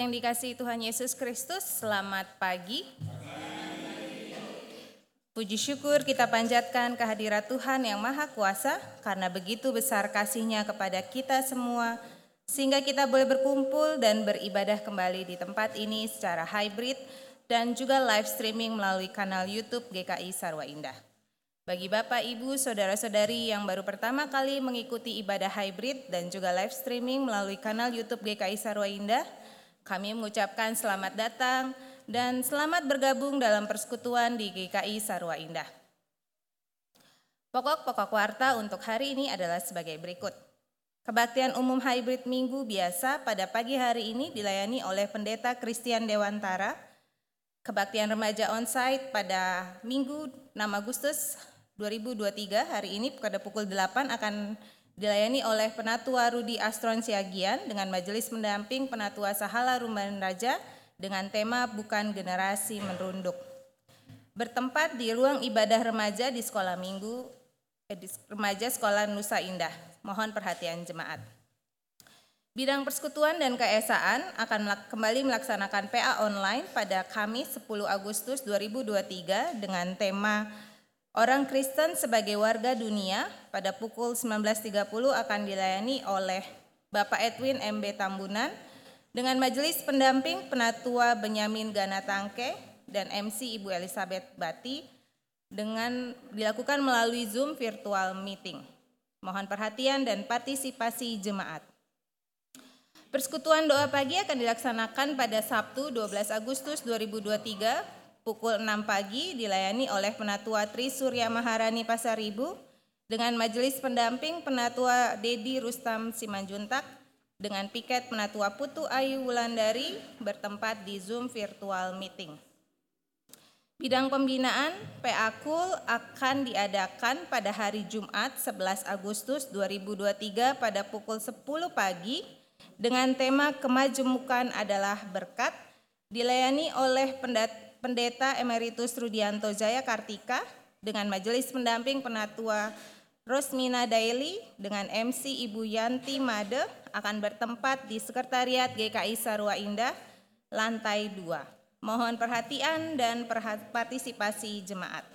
Yang dikasihi Tuhan Yesus Kristus, selamat pagi. Puji syukur kita panjatkan kehadirat Tuhan yang Maha Kuasa karena begitu besar kasihnya kepada kita semua sehingga kita boleh berkumpul dan beribadah kembali di tempat ini secara hybrid dan juga live streaming melalui kanal YouTube GKI Sarwa Indah. Bagi Bapak, Ibu, Saudara-saudari yang baru pertama kali mengikuti ibadah hybrid dan juga live streaming melalui kanal YouTube GKI Sarwa Indah, kami mengucapkan selamat datang dan selamat bergabung dalam persekutuan di GKI Sarwa Indah. Pokok-pokok warta untuk hari ini adalah sebagai berikut. Kebaktian umum hybrid minggu biasa pada pagi hari ini dilayani oleh Pendeta Christian Dewantara. Kebaktian remaja onsite pada Minggu 6 Agustus 2023 hari ini pada pukul 8 akan dilayani oleh Penatua Rudi Astron Siagian dengan majelis mendamping Penatua Sahala Rumban Raja dengan tema Bukan Generasi Merunduk. Bertempat di ruang ibadah remaja di sekolah minggu, eh, di remaja sekolah Nusa Indah. Mohon perhatian jemaat. Bidang persekutuan dan keesaan akan kembali melaksanakan PA online pada Kamis 10 Agustus 2023 dengan tema Orang Kristen sebagai warga dunia pada pukul 19.30 akan dilayani oleh Bapak Edwin MB Tambunan dengan majelis pendamping penatua Benyamin Ganatangke dan MC Ibu Elizabeth Bati dengan dilakukan melalui Zoom virtual meeting. Mohon perhatian dan partisipasi jemaat. Persekutuan doa pagi akan dilaksanakan pada Sabtu 12 Agustus 2023 pukul 6 pagi dilayani oleh Penatua Tri Surya Maharani Pasaribu dengan majelis pendamping Penatua Dedi Rustam Simanjuntak dengan piket Penatua Putu Ayu Wulandari bertempat di Zoom virtual meeting. Bidang pembinaan PA KUL akan diadakan pada hari Jumat 11 Agustus 2023 pada pukul 10 pagi dengan tema kemajemukan adalah berkat dilayani oleh pendat Pendeta Emeritus Rudianto Jaya Kartika dengan majelis pendamping penatua Rosmina Daily dengan MC Ibu Yanti Made akan bertempat di Sekretariat GKI Sarwa Indah, lantai 2. Mohon perhatian dan partisipasi jemaat.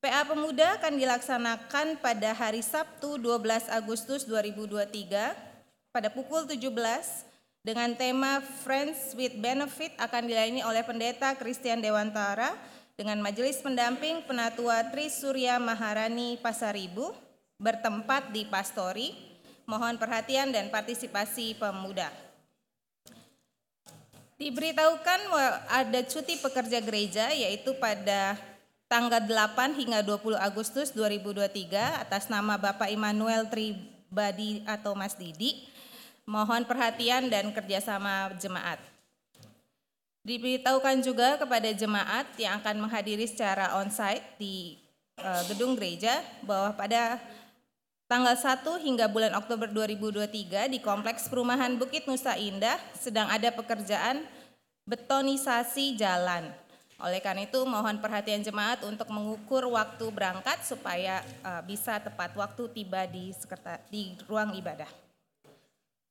PA Pemuda akan dilaksanakan pada hari Sabtu 12 Agustus 2023 pada pukul 17 dengan tema Friends with Benefit akan dilayani oleh Pendeta Christian Dewantara dengan majelis pendamping Penatua Tri Surya Maharani Pasaribu bertempat di Pastori. Mohon perhatian dan partisipasi pemuda. Diberitahukan ada cuti pekerja gereja yaitu pada tanggal 8 hingga 20 Agustus 2023 atas nama Bapak Immanuel Tribadi atau Mas Didi Mohon perhatian dan kerjasama jemaat. Diberitahukan juga kepada jemaat yang akan menghadiri secara onsite di uh, gedung gereja bahwa pada tanggal 1 hingga bulan Oktober 2023 di Kompleks Perumahan Bukit Nusa Indah sedang ada pekerjaan betonisasi jalan. Oleh karena itu mohon perhatian jemaat untuk mengukur waktu berangkat supaya uh, bisa tepat waktu tiba di, di ruang ibadah.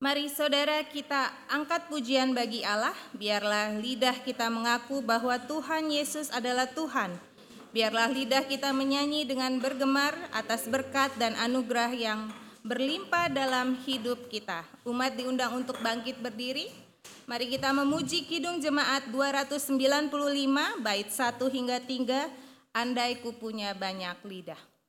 Mari saudara kita angkat pujian bagi Allah, biarlah lidah kita mengaku bahwa Tuhan Yesus adalah Tuhan. Biarlah lidah kita menyanyi dengan bergemar atas berkat dan anugerah yang berlimpah dalam hidup kita. Umat diundang untuk bangkit berdiri. Mari kita memuji Kidung Jemaat 295 bait 1 hingga 3, andai ku punya banyak lidah.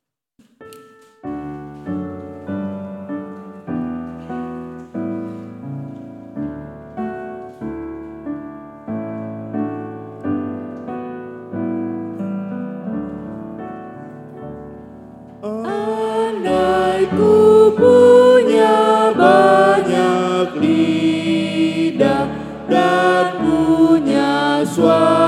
soir.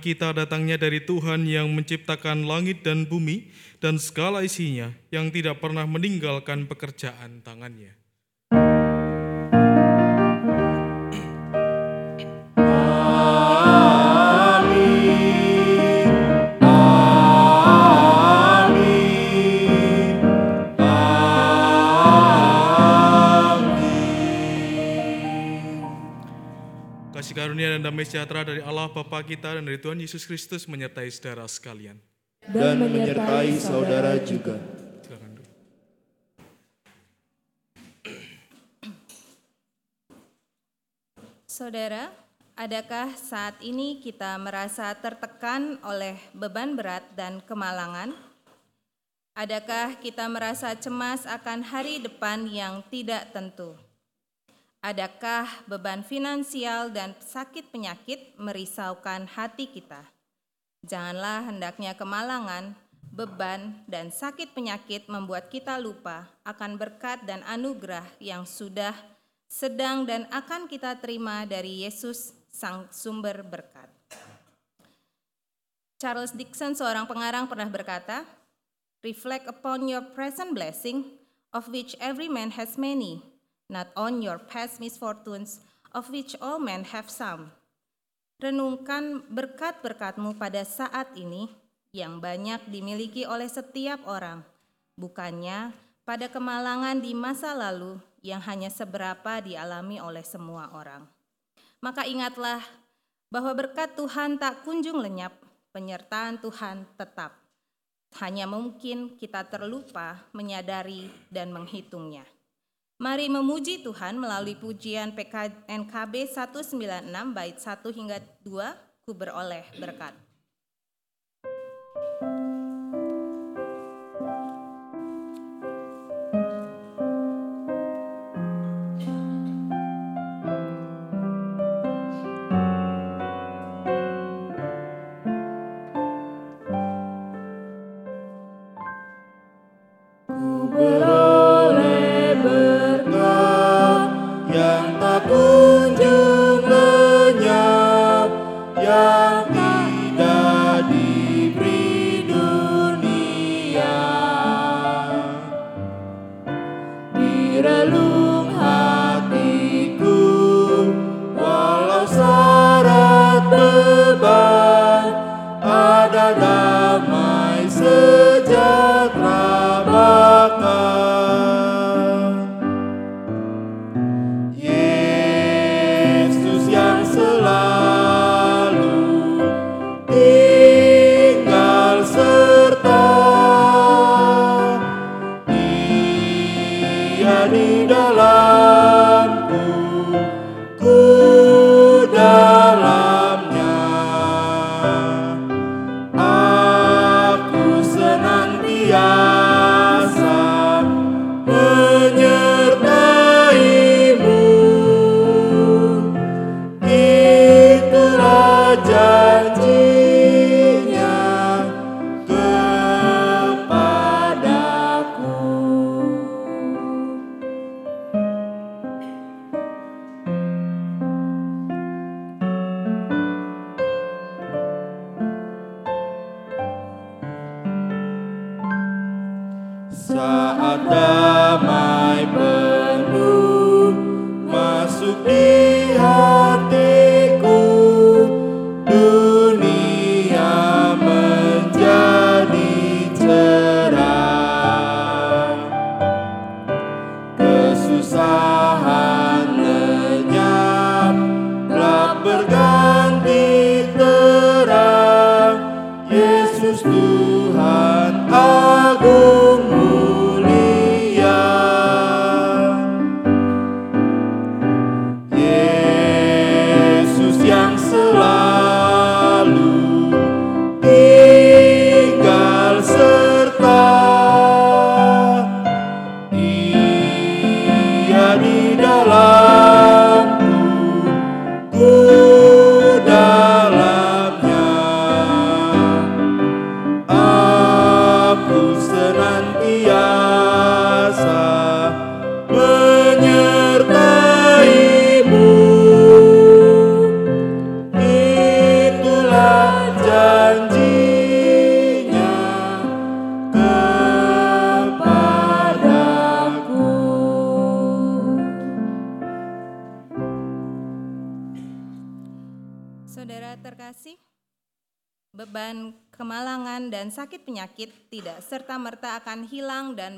Kita datangnya dari Tuhan yang menciptakan langit dan bumi dan segala isinya, yang tidak pernah meninggalkan pekerjaan tangannya. Allah Bapa kita dan dari Tuhan Yesus Kristus menyertai saudara sekalian. Dan menyertai saudara juga. Saudara, adakah saat ini kita merasa tertekan oleh beban berat dan kemalangan? Adakah kita merasa cemas akan hari depan yang tidak tentu? Adakah beban finansial dan sakit penyakit merisaukan hati kita? Janganlah hendaknya kemalangan, beban, dan sakit penyakit membuat kita lupa akan berkat dan anugerah yang sudah, sedang, dan akan kita terima dari Yesus, Sang Sumber Berkat. Charles Dixon, seorang pengarang, pernah berkata, "Reflect upon your present blessing, of which every man has many." Not on your past misfortunes, of which all men have some. Renungkan berkat-berkatmu pada saat ini yang banyak dimiliki oleh setiap orang, bukannya pada kemalangan di masa lalu yang hanya seberapa dialami oleh semua orang. Maka ingatlah bahwa berkat Tuhan tak kunjung lenyap, penyertaan Tuhan tetap. Hanya mungkin kita terlupa menyadari dan menghitungnya. Mari memuji Tuhan melalui pujian PKNKB 196 bait 1 hingga 2 ku beroleh berkat. beroleh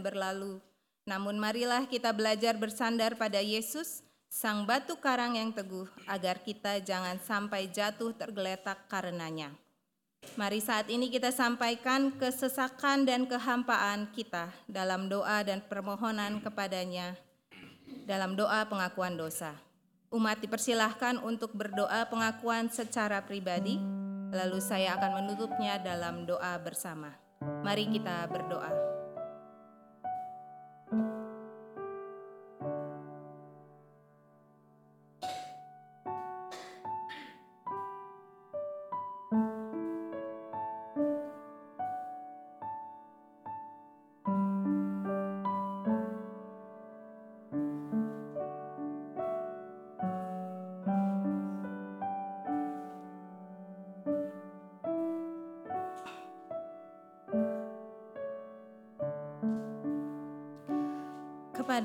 berlalu. Namun marilah kita belajar bersandar pada Yesus, Sang batu karang yang teguh, agar kita jangan sampai jatuh tergeletak karenanya. Mari saat ini kita sampaikan kesesakan dan kehampaan kita dalam doa dan permohonan kepadanya dalam doa pengakuan dosa. Umat dipersilahkan untuk berdoa pengakuan secara pribadi, lalu saya akan menutupnya dalam doa bersama. Mari kita berdoa.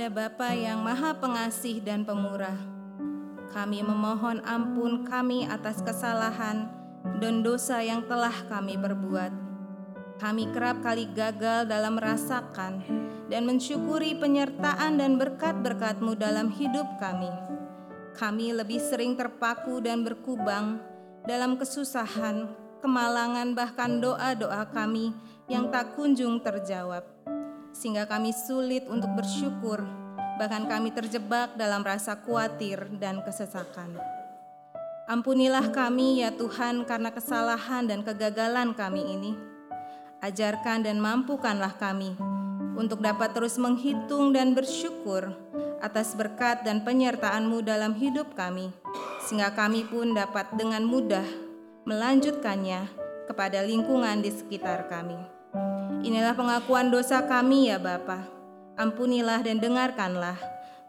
Kepada Bapa yang Maha Pengasih dan Pemurah, kami memohon ampun kami atas kesalahan dan dosa yang telah kami perbuat. Kami kerap kali gagal dalam merasakan dan mensyukuri penyertaan dan berkat-berkat-Mu dalam hidup kami. Kami lebih sering terpaku dan berkubang dalam kesusahan, kemalangan, bahkan doa-doa kami yang tak kunjung terjawab sehingga kami sulit untuk bersyukur, bahkan kami terjebak dalam rasa khawatir dan kesesakan. Ampunilah kami ya Tuhan karena kesalahan dan kegagalan kami ini. Ajarkan dan mampukanlah kami untuk dapat terus menghitung dan bersyukur atas berkat dan penyertaan-Mu dalam hidup kami, sehingga kami pun dapat dengan mudah melanjutkannya kepada lingkungan di sekitar kami. Inilah pengakuan dosa kami ya Bapa. Ampunilah dan dengarkanlah,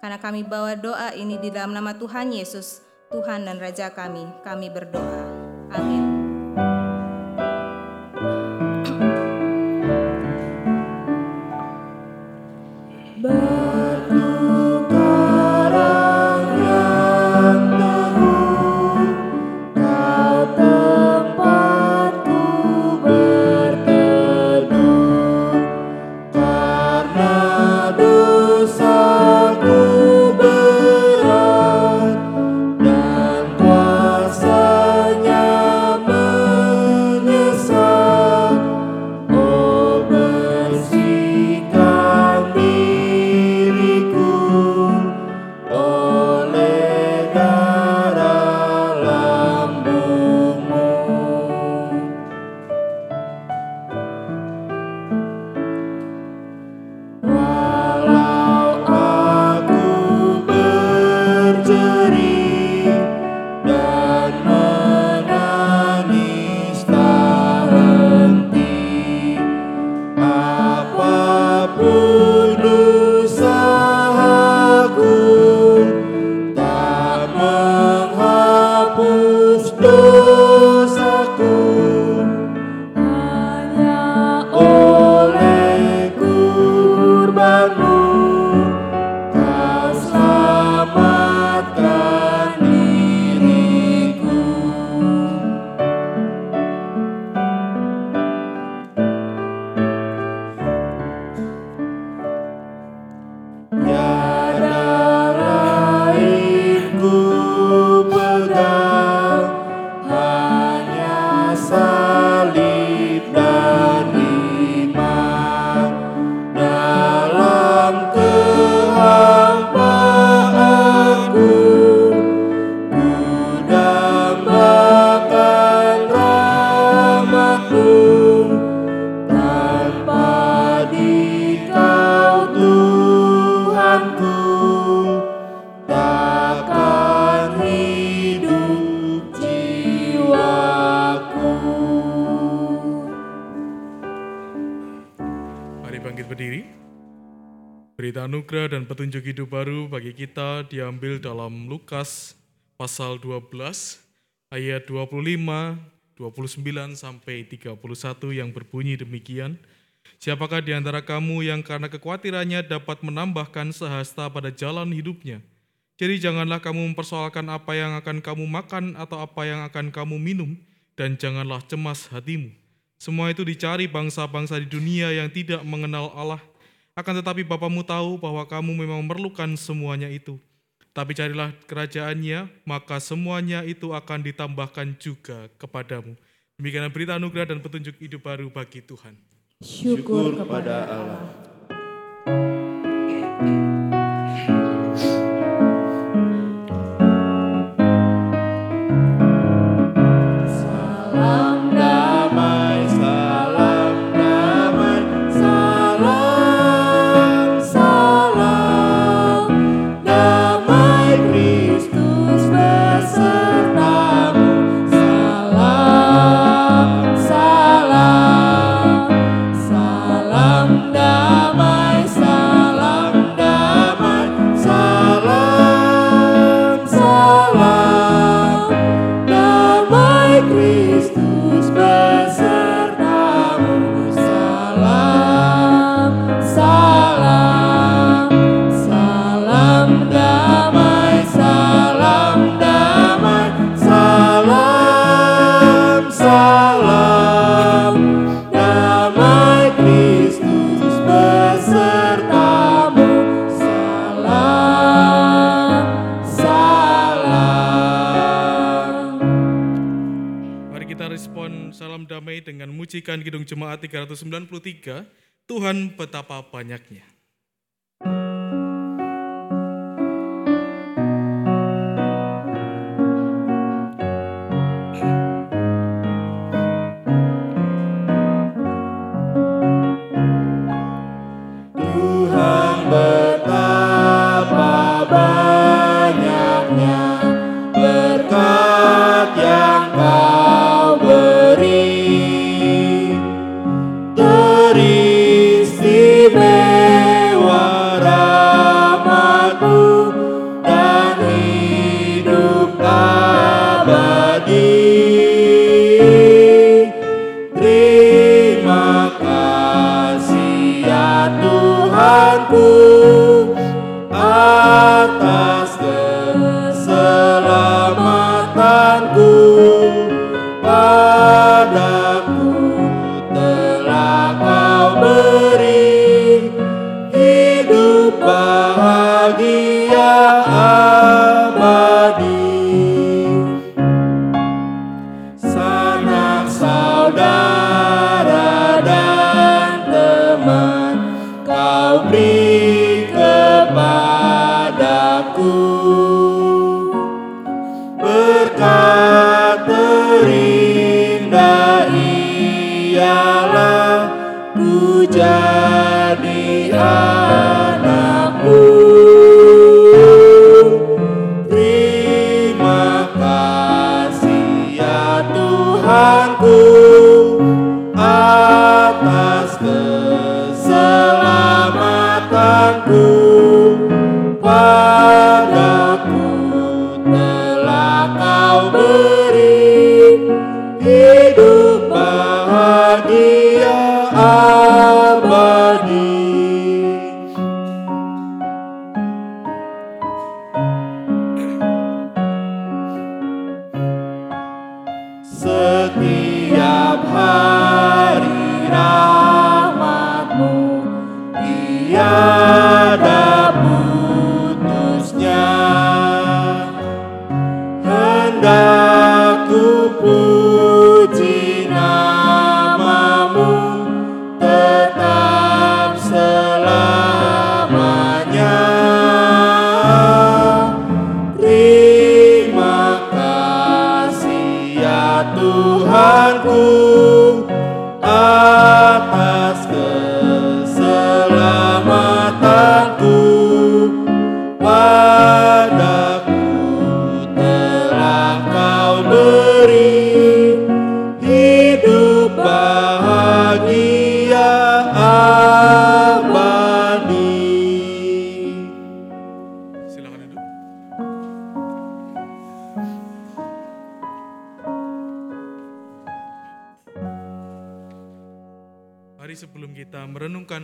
karena kami bawa doa ini di dalam nama Tuhan Yesus, Tuhan dan Raja kami. Kami berdoa. Amin. Berita anugerah dan petunjuk hidup baru bagi kita diambil dalam Lukas pasal 12 ayat 25, 29 sampai 31 yang berbunyi demikian. Siapakah di antara kamu yang karena kekhawatirannya dapat menambahkan sehasta pada jalan hidupnya? Jadi janganlah kamu mempersoalkan apa yang akan kamu makan atau apa yang akan kamu minum, dan janganlah cemas hatimu. Semua itu dicari bangsa-bangsa di dunia yang tidak mengenal Allah. Akan tetapi Bapamu tahu bahwa kamu memang memerlukan semuanya itu. Tapi carilah kerajaannya, maka semuanya itu akan ditambahkan juga kepadamu. Demikianlah berita anugerah dan petunjuk hidup baru bagi Tuhan. Syukur kepada Allah Kidung Jemaat 393, Tuhan betapa banyaknya.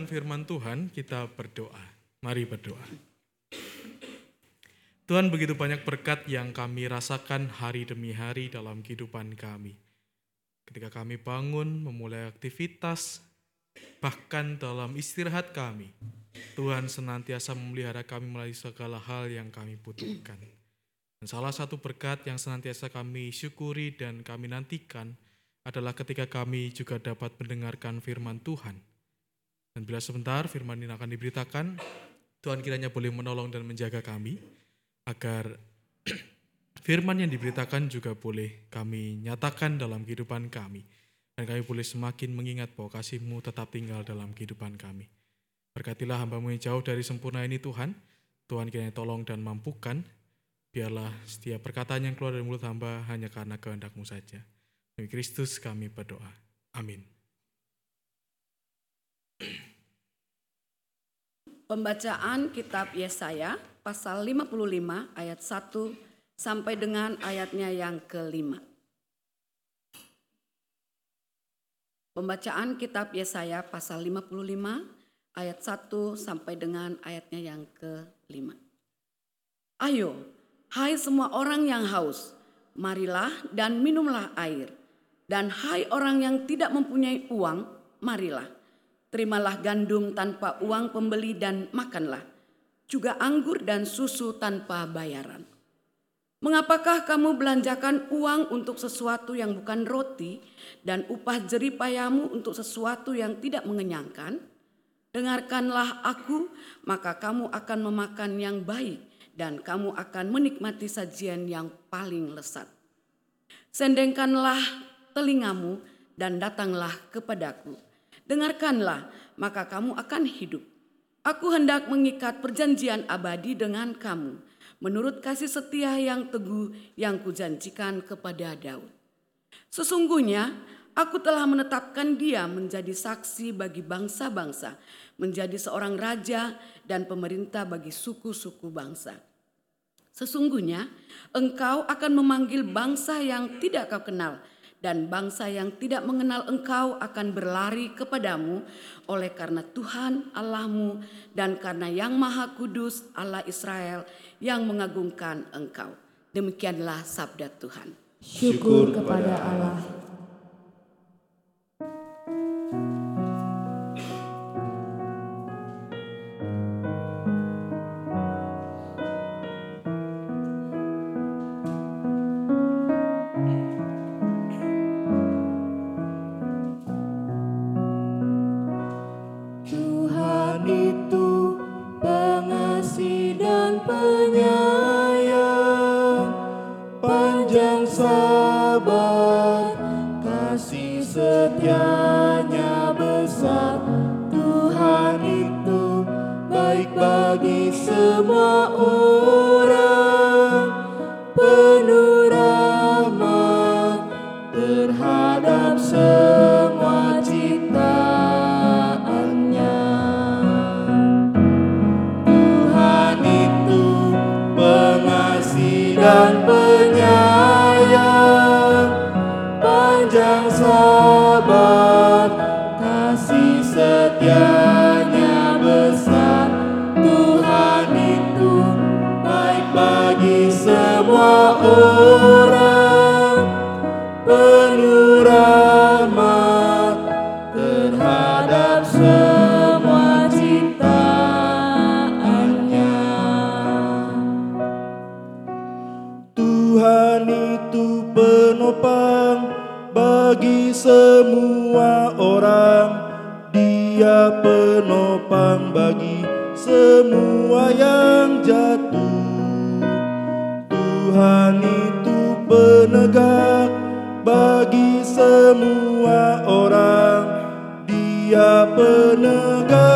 Firman Tuhan, kita berdoa. Mari berdoa. Tuhan begitu banyak berkat yang kami rasakan hari demi hari dalam kehidupan kami. Ketika kami bangun, memulai aktivitas, bahkan dalam istirahat kami, Tuhan senantiasa memelihara kami melalui segala hal yang kami butuhkan. Dan salah satu berkat yang senantiasa kami syukuri dan kami nantikan adalah ketika kami juga dapat mendengarkan firman Tuhan. Dan bila sebentar firman ini akan diberitakan, Tuhan kiranya boleh menolong dan menjaga kami, agar firman yang diberitakan juga boleh kami nyatakan dalam kehidupan kami. Dan kami boleh semakin mengingat bahwa kasih-Mu tetap tinggal dalam kehidupan kami. Berkatilah hambamu yang jauh dari sempurna ini Tuhan. Tuhan kiranya tolong dan mampukan. Biarlah setiap perkataan yang keluar dari mulut hamba hanya karena kehendak-Mu saja. Demi Kristus kami berdoa. Amin. Pembacaan kitab Yesaya pasal 55 ayat 1 sampai dengan ayatnya yang kelima. Pembacaan kitab Yesaya pasal 55 ayat 1 sampai dengan ayatnya yang kelima. Ayo, hai semua orang yang haus, marilah dan minumlah air. Dan hai orang yang tidak mempunyai uang, marilah. Terimalah gandum tanpa uang pembeli dan makanlah. Juga anggur dan susu tanpa bayaran. Mengapakah kamu belanjakan uang untuk sesuatu yang bukan roti dan upah jeripayamu untuk sesuatu yang tidak mengenyangkan? Dengarkanlah aku, maka kamu akan memakan yang baik dan kamu akan menikmati sajian yang paling lesat. Sendengkanlah telingamu dan datanglah kepadaku. Dengarkanlah, maka kamu akan hidup. Aku hendak mengikat perjanjian abadi dengan kamu, menurut kasih setia yang teguh yang kujanjikan kepada Daud. Sesungguhnya aku telah menetapkan dia menjadi saksi bagi bangsa-bangsa, menjadi seorang raja dan pemerintah bagi suku-suku bangsa. Sesungguhnya engkau akan memanggil bangsa yang tidak kau kenal dan bangsa yang tidak mengenal engkau akan berlari kepadamu oleh karena Tuhan Allahmu dan karena Yang Maha Kudus Allah Israel yang mengagungkan engkau. Demikianlah sabda Tuhan. Syukur kepada Allah. Tuhan semua yang jatuh. Tuhan itu penegak bagi semua orang. Dia penegak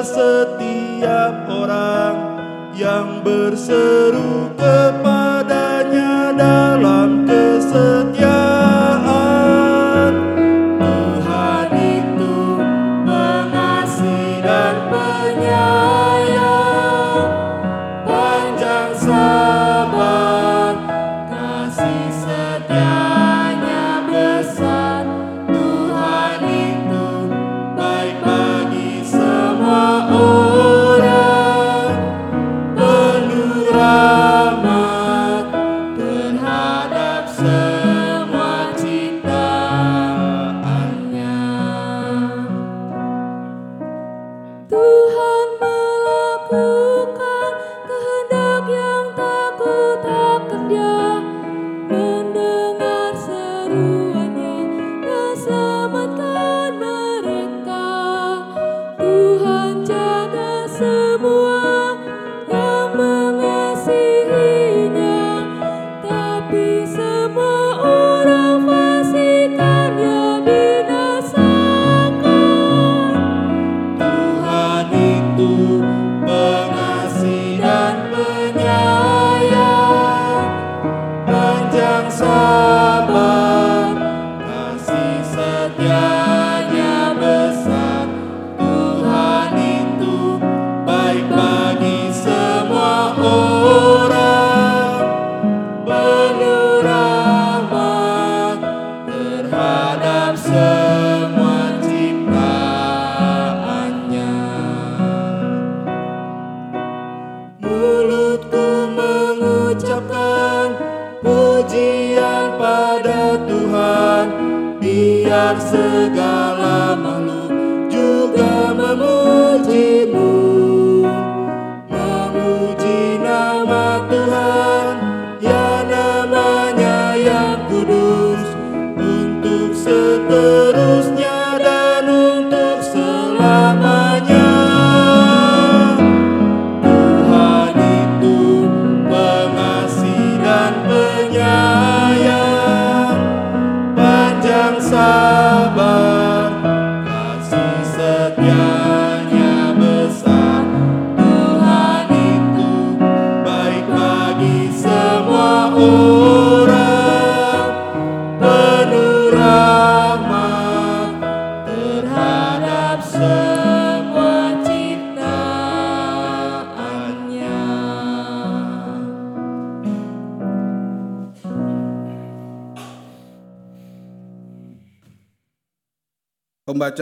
setiap orang yang berseru kepada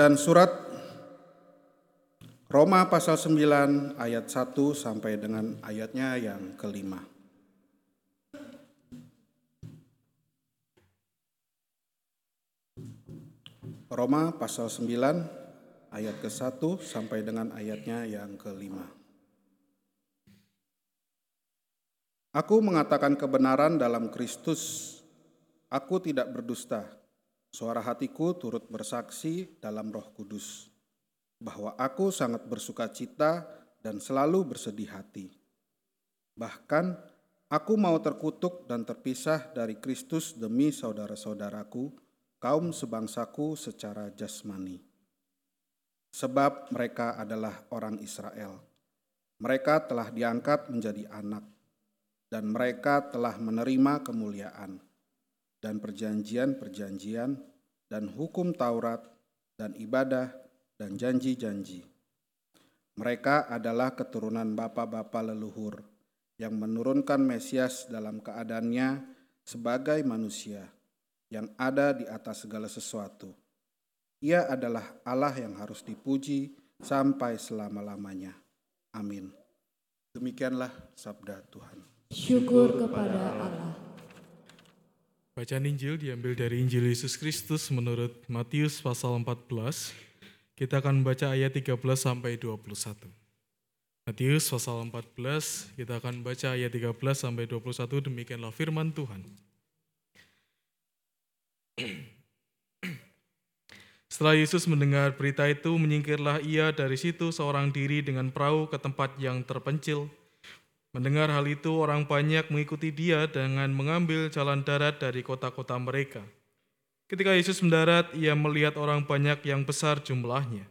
Pembacaan surat Roma pasal 9 ayat 1 sampai dengan ayatnya yang kelima. Roma pasal 9 ayat ke-1 sampai dengan ayatnya yang kelima. Aku mengatakan kebenaran dalam Kristus. Aku tidak berdusta. Suara hatiku turut bersaksi dalam Roh Kudus bahwa aku sangat bersuka cita dan selalu bersedih hati. Bahkan aku mau terkutuk dan terpisah dari Kristus demi saudara-saudaraku, kaum sebangsaku secara jasmani. Sebab mereka adalah orang Israel. Mereka telah diangkat menjadi anak, dan mereka telah menerima kemuliaan dan perjanjian-perjanjian dan hukum Taurat dan ibadah dan janji-janji. Mereka adalah keturunan bapa-bapa leluhur yang menurunkan Mesias dalam keadaannya sebagai manusia yang ada di atas segala sesuatu. Ia adalah Allah yang harus dipuji sampai selama-lamanya. Amin. Demikianlah sabda Tuhan. Syukur kepada Allah. Bacaan Injil diambil dari Injil Yesus Kristus menurut Matius pasal 14. Kita akan membaca ayat 13 sampai 21. Matius pasal 14, kita akan baca ayat 13 sampai 21, demikianlah firman Tuhan. Setelah Yesus mendengar berita itu, menyingkirlah ia dari situ seorang diri dengan perahu ke tempat yang terpencil. Mendengar hal itu, orang banyak mengikuti dia dengan mengambil jalan darat dari kota-kota mereka. Ketika Yesus mendarat, ia melihat orang banyak yang besar jumlahnya.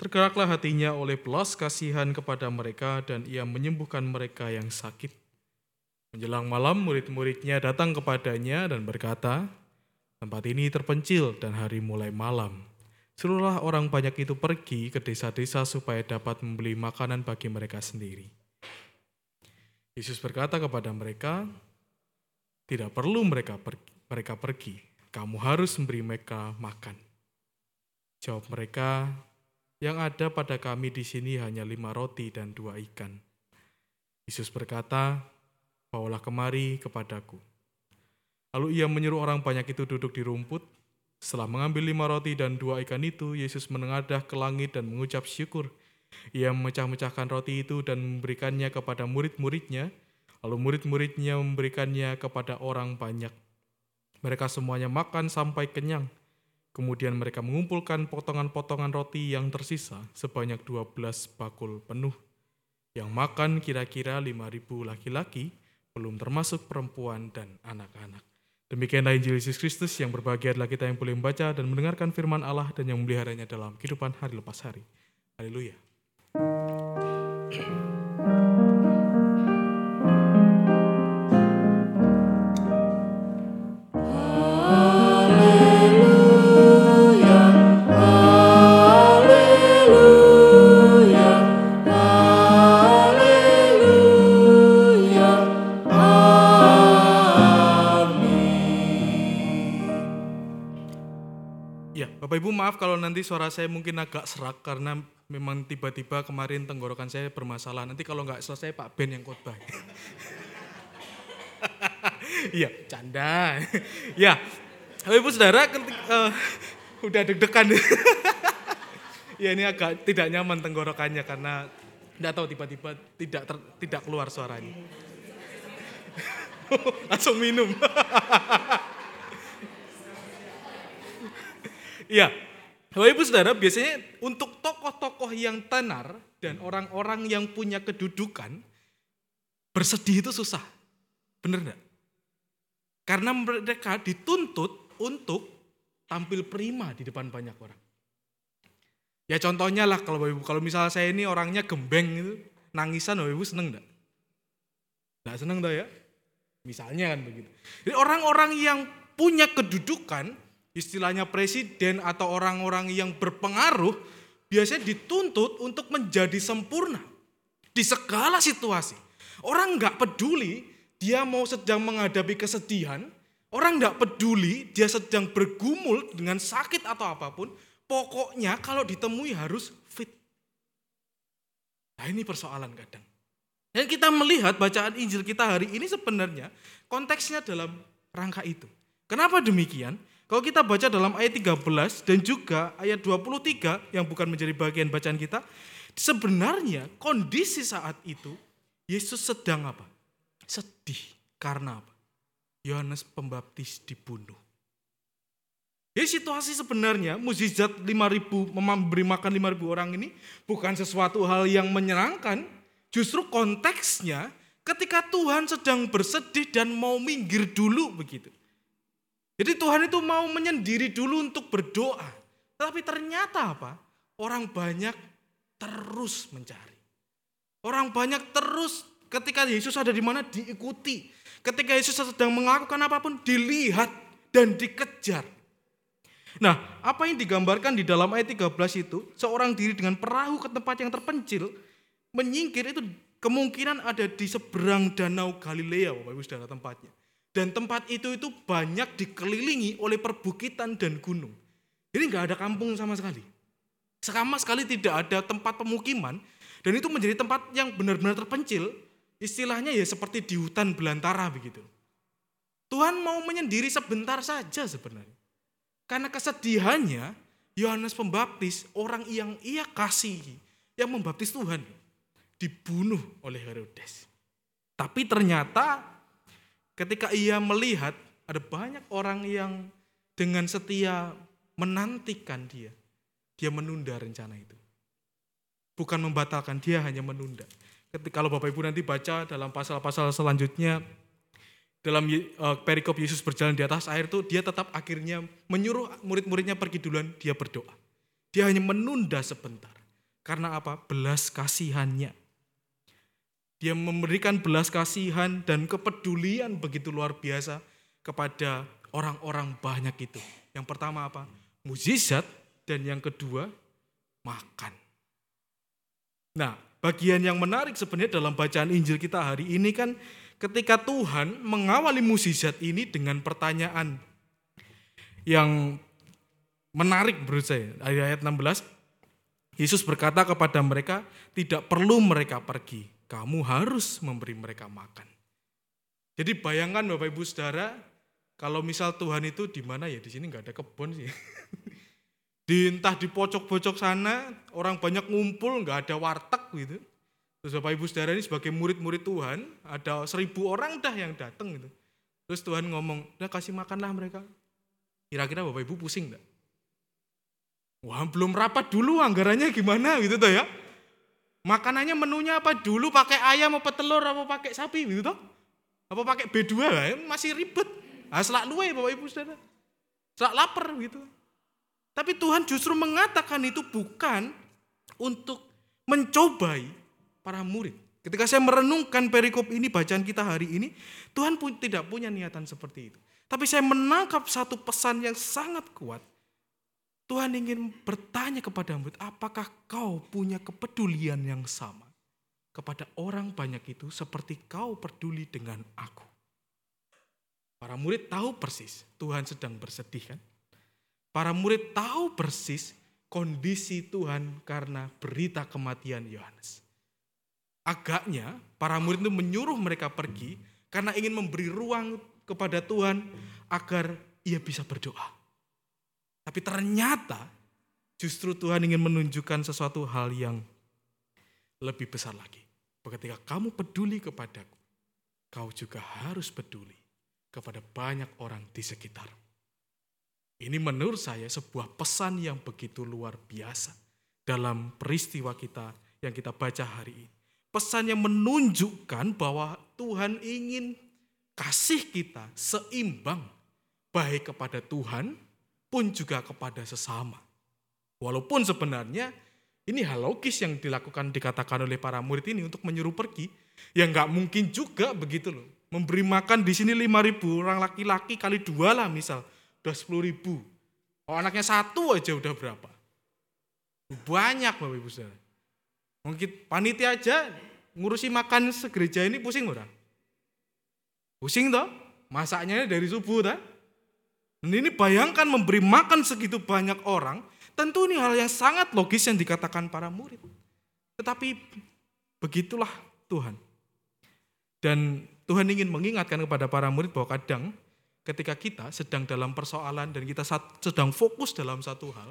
Tergeraklah hatinya oleh belas kasihan kepada mereka dan ia menyembuhkan mereka yang sakit. Menjelang malam, murid-muridnya datang kepadanya dan berkata, Tempat ini terpencil dan hari mulai malam. Suruhlah orang banyak itu pergi ke desa-desa supaya dapat membeli makanan bagi mereka sendiri. Yesus berkata kepada mereka, tidak perlu mereka pergi, mereka pergi. Kamu harus memberi mereka makan. Jawab mereka, yang ada pada kami di sini hanya lima roti dan dua ikan. Yesus berkata, bawalah kemari kepadaku. Lalu ia menyuruh orang banyak itu duduk di rumput. Setelah mengambil lima roti dan dua ikan itu, Yesus menengadah ke langit dan mengucap syukur. Ia memecah-mecahkan roti itu dan memberikannya kepada murid-muridnya, lalu murid-muridnya memberikannya kepada orang banyak. Mereka semuanya makan sampai kenyang. Kemudian mereka mengumpulkan potongan-potongan roti yang tersisa sebanyak 12 bakul penuh. Yang makan kira-kira 5.000 laki-laki, belum termasuk perempuan dan anak-anak. Demikianlah Injil Yesus Kristus yang berbahagia adalah kita yang boleh membaca dan mendengarkan firman Allah dan yang memeliharanya dalam kehidupan hari lepas hari. Haleluya. Ya, Bapak Ibu maaf kalau nanti suara saya mungkin agak serak karena memang tiba-tiba kemarin tenggorokan saya bermasalah. Nanti kalau nggak selesai Pak Ben yang khotbah. Iya, canda. ya, Bapak Ibu Saudara, eh, udah deg-degan. ya ini agak tidak nyaman tenggorokannya karena tidak tahu tiba-tiba tidak ter- tidak keluar suaranya. Langsung minum. Iya, Bapak Ibu Saudara biasanya untuk tokoh-tokoh yang tenar dan orang-orang yang punya kedudukan, bersedih itu susah. Bener enggak? Karena mereka dituntut untuk tampil prima di depan banyak orang. Ya contohnya lah kalau Bapak Ibu, kalau misalnya saya ini orangnya gembeng itu, nangisan Bapak Ibu seneng enggak? Enggak seneng dah ya? Misalnya kan begitu. Jadi orang-orang yang punya kedudukan, istilahnya presiden atau orang-orang yang berpengaruh, biasanya dituntut untuk menjadi sempurna di segala situasi. Orang nggak peduli dia mau sedang menghadapi kesedihan, orang nggak peduli dia sedang bergumul dengan sakit atau apa pun, pokoknya kalau ditemui harus fit. Nah ini persoalan kadang. Dan kita melihat bacaan Injil kita hari ini sebenarnya konteksnya dalam rangka itu. Kenapa demikian? Kalau kita baca dalam ayat 13 dan juga ayat 23 yang bukan menjadi bagian bacaan kita, sebenarnya kondisi saat itu Yesus sedang apa? Sedih. Karena apa? Yohanes Pembaptis dibunuh. Jadi situasi sebenarnya mukjizat 5000 memberi makan 5000 orang ini bukan sesuatu hal yang menyenangkan, justru konteksnya ketika Tuhan sedang bersedih dan mau minggir dulu begitu. Jadi Tuhan itu mau menyendiri dulu untuk berdoa. Tapi ternyata apa? Orang banyak terus mencari. Orang banyak terus ketika Yesus ada di mana diikuti. Ketika Yesus sedang melakukan apa pun dilihat dan dikejar. Nah, apa yang digambarkan di dalam ayat 13 itu, seorang diri dengan perahu ke tempat yang terpencil, menyingkir itu kemungkinan ada di seberang danau Galilea, Bapak Ibu Saudara tempatnya. Dan tempat itu itu banyak dikelilingi oleh perbukitan dan gunung. Jadi nggak ada kampung sama sekali. Sama sekali tidak ada tempat pemukiman dan itu menjadi tempat yang benar-benar terpencil. Istilahnya ya seperti di hutan belantara begitu. Tuhan mau menyendiri sebentar saja sebenarnya. Karena kesedihannya Yohanes Pembaptis, orang yang ia kasihi, yang membaptis Tuhan, dibunuh oleh Herodes. Tapi ternyata ketika ia melihat ada banyak orang yang dengan setia menantikan dia, dia menunda rencana itu. Bukan membatalkan, dia hanya menunda. Ketika kalau Bapak Ibu nanti baca dalam pasal-pasal selanjutnya, dalam uh, perikop Yesus berjalan di atas air itu dia tetap akhirnya menyuruh murid-muridnya pergi duluan, dia berdoa. Dia hanya menunda sebentar. Karena apa? Belas kasihannya. Dia memberikan belas kasihan dan kepedulian begitu luar biasa kepada orang-orang banyak itu. Yang pertama apa? Mujizat dan yang kedua makan. Nah, bagian yang menarik sebenarnya dalam bacaan Injil kita hari ini kan ketika Tuhan mengawali mukjizat ini dengan pertanyaan yang menarik menurut saya. Ayat 16, Yesus berkata kepada mereka, tidak perlu mereka pergi, kamu harus memberi mereka makan. Jadi bayangkan Bapak Ibu Saudara, kalau misal Tuhan itu di mana ya di sini nggak ada kebun sih. di entah di pojok-pojok sana orang banyak ngumpul nggak ada warteg gitu Terus Bapak Ibu Saudara ini sebagai murid-murid Tuhan, ada seribu orang dah yang datang gitu. Terus Tuhan ngomong, udah kasih makanlah mereka. Kira-kira Bapak Ibu pusing enggak? Wah belum rapat dulu anggarannya gimana gitu tuh ya. Makanannya menunya apa dulu, pakai ayam apa telur apa pakai sapi gitu toh. Apa pakai B2 ya, masih ribet. Nah, selak luwe Bapak Ibu Saudara. Selak lapar gitu. Tapi Tuhan justru mengatakan itu bukan untuk mencobai para murid. Ketika saya merenungkan perikop ini, bacaan kita hari ini, Tuhan pun tidak punya niatan seperti itu. Tapi saya menangkap satu pesan yang sangat kuat. Tuhan ingin bertanya kepada murid, apakah kau punya kepedulian yang sama kepada orang banyak itu seperti kau peduli dengan aku? Para murid tahu persis Tuhan sedang bersedih kan? Para murid tahu persis kondisi Tuhan karena berita kematian Yohanes. Agaknya para murid itu menyuruh mereka pergi karena ingin memberi ruang kepada Tuhan agar ia bisa berdoa. Tapi ternyata justru Tuhan ingin menunjukkan sesuatu hal yang lebih besar lagi. Ketika kamu peduli kepadaku, kau juga harus peduli kepada banyak orang di sekitar. Ini menurut saya sebuah pesan yang begitu luar biasa dalam peristiwa kita yang kita baca hari ini pesan yang menunjukkan bahwa Tuhan ingin kasih kita seimbang baik kepada Tuhan pun juga kepada sesama. Walaupun sebenarnya ini hal logis yang dilakukan dikatakan oleh para murid ini untuk menyuruh pergi. Ya nggak mungkin juga begitu loh. Memberi makan di sini 5 ribu orang laki-laki kali dua lah misal. Udah 10 ribu. Oh anaknya satu aja udah berapa? Banyak Bapak Ibu Saudara. Mungkin panitia aja ngurusi makan segereja ini pusing orang. Pusing toh? Masaknya dari subuh toh? Dan ini bayangkan memberi makan segitu banyak orang, tentu ini hal yang sangat logis yang dikatakan para murid. Tetapi begitulah Tuhan. Dan Tuhan ingin mengingatkan kepada para murid bahwa kadang ketika kita sedang dalam persoalan dan kita sedang fokus dalam satu hal,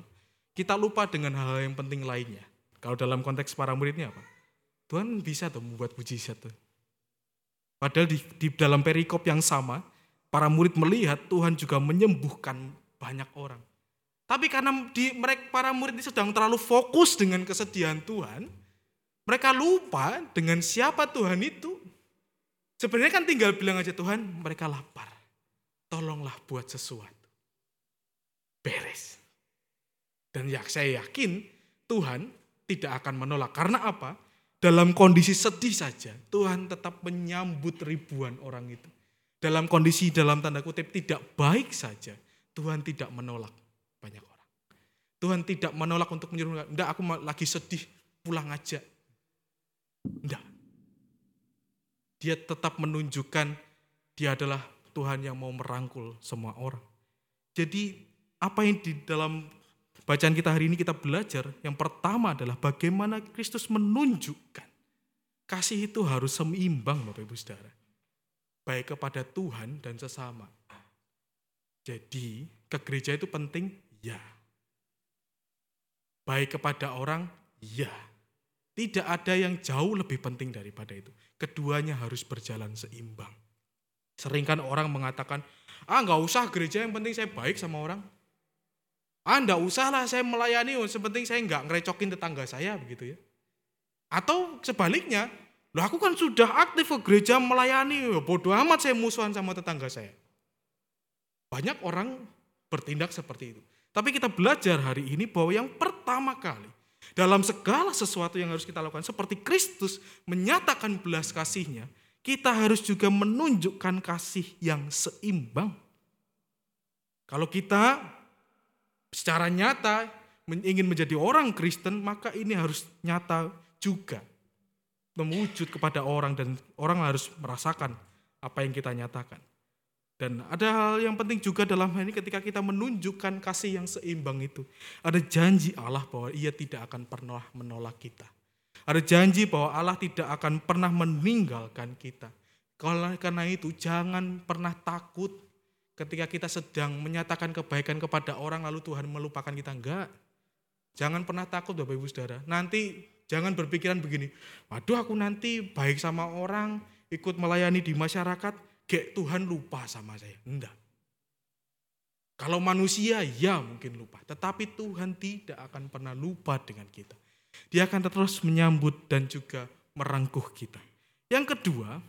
kita lupa dengan hal-hal yang penting lainnya. Kalau dalam konteks para muridnya apa? Tuhan bisa tuh membuat mujizat tuh. Padahal di, di dalam perikop yang sama, para murid melihat Tuhan juga menyembuhkan banyak orang. Tapi karena di mereka para murid ini sedang terlalu fokus dengan kesedihan Tuhan, mereka lupa dengan siapa Tuhan itu. Sebenarnya kan tinggal bilang aja Tuhan, mereka lapar. Tolonglah buat sesuatu. Beres. Dan ya saya yakin Tuhan tidak akan menolak. Karena apa? Dalam kondisi sedih saja, Tuhan tetap menyambut ribuan orang itu dalam kondisi dalam tanda kutip tidak baik saja, Tuhan tidak menolak banyak orang. Tuhan tidak menolak untuk menyuruh, enggak aku lagi sedih, pulang aja. Enggak. Dia tetap menunjukkan dia adalah Tuhan yang mau merangkul semua orang. Jadi apa yang di dalam bacaan kita hari ini kita belajar, yang pertama adalah bagaimana Kristus menunjukkan kasih itu harus seimbang Bapak Ibu Saudara baik kepada Tuhan dan sesama. Jadi, ke gereja itu penting? Ya. Baik kepada orang? Ya. Tidak ada yang jauh lebih penting daripada itu. Keduanya harus berjalan seimbang. Seringkan orang mengatakan, ah nggak usah gereja yang penting saya baik sama orang. Ah nggak usah lah saya melayani, yang penting saya nggak ngerecokin tetangga saya begitu ya. Atau sebaliknya, Loh aku kan sudah aktif ke gereja melayani, bodoh amat saya musuhan sama tetangga saya. Banyak orang bertindak seperti itu. Tapi kita belajar hari ini bahwa yang pertama kali dalam segala sesuatu yang harus kita lakukan seperti Kristus menyatakan belas kasihnya, kita harus juga menunjukkan kasih yang seimbang. Kalau kita secara nyata ingin menjadi orang Kristen, maka ini harus nyata juga mewujud kepada orang dan orang harus merasakan apa yang kita nyatakan. Dan ada hal yang penting juga dalam hal ini ketika kita menunjukkan kasih yang seimbang itu. Ada janji Allah bahwa ia tidak akan pernah menolak kita. Ada janji bahwa Allah tidak akan pernah meninggalkan kita. Karena itu jangan pernah takut ketika kita sedang menyatakan kebaikan kepada orang lalu Tuhan melupakan kita. Enggak. Jangan pernah takut Bapak Ibu Saudara. Nanti Jangan berpikiran begini, waduh aku nanti baik sama orang, ikut melayani di masyarakat, gek Tuhan lupa sama saya. Enggak. Kalau manusia ya mungkin lupa, tetapi Tuhan tidak akan pernah lupa dengan kita. Dia akan terus menyambut dan juga merangkuh kita. Yang kedua,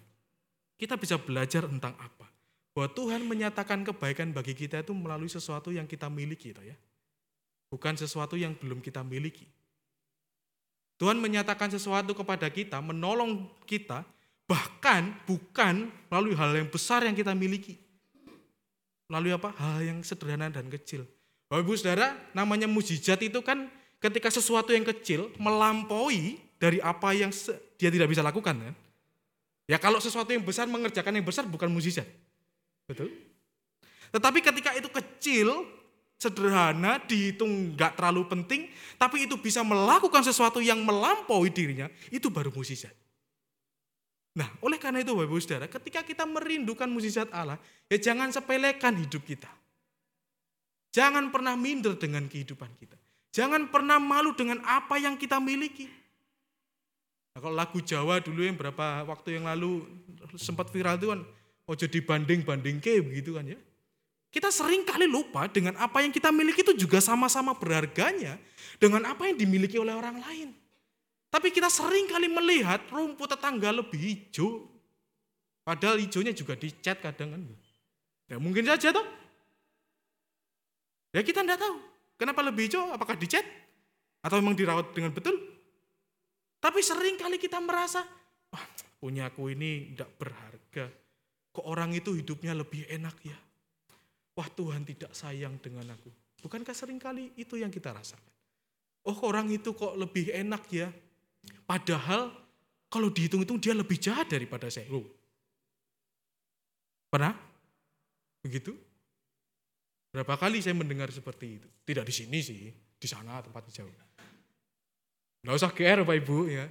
kita bisa belajar tentang apa? Bahwa Tuhan menyatakan kebaikan bagi kita itu melalui sesuatu yang kita miliki. Ya. Bukan sesuatu yang belum kita miliki. Tuhan menyatakan sesuatu kepada kita, menolong kita, bahkan bukan melalui hal yang besar yang kita miliki. Melalui apa? Hal yang sederhana dan kecil. Bapak Ibu Saudara, namanya mujizat itu kan ketika sesuatu yang kecil melampaui dari apa yang dia tidak bisa lakukan. Kan? Ya kalau sesuatu yang besar mengerjakan yang besar bukan mujizat. Betul? Tetapi ketika itu kecil, sederhana, dihitung nggak terlalu penting, tapi itu bisa melakukan sesuatu yang melampaui dirinya, itu baru mukjizat. Nah, oleh karena itu Bapak Ibu Saudara, ketika kita merindukan mukjizat Allah, ya jangan sepelekan hidup kita. Jangan pernah minder dengan kehidupan kita. Jangan pernah malu dengan apa yang kita miliki. Nah, kalau lagu Jawa dulu yang berapa waktu yang lalu sempat viral itu kan, ojo dibanding-banding ke begitu kan ya. Kita sering kali lupa dengan apa yang kita miliki itu juga sama-sama berharganya dengan apa yang dimiliki oleh orang lain. Tapi kita sering kali melihat rumput tetangga lebih hijau. Padahal hijaunya juga dicat kadang kan. Ya mungkin saja toh. Ya kita tidak tahu. Kenapa lebih hijau? Apakah dicat? Atau memang dirawat dengan betul? Tapi sering kali kita merasa, wah punya aku ini tidak berharga. Kok orang itu hidupnya lebih enak ya? Wah Tuhan tidak sayang dengan aku. Bukankah sering kali itu yang kita rasakan? Oh orang itu kok lebih enak ya? Padahal kalau dihitung-hitung dia lebih jahat daripada saya. Loh. Pernah? Begitu? Berapa kali saya mendengar seperti itu? Tidak di sini sih, di sana tempatnya jauh. Nggak usah GR Bapak Ibu ya.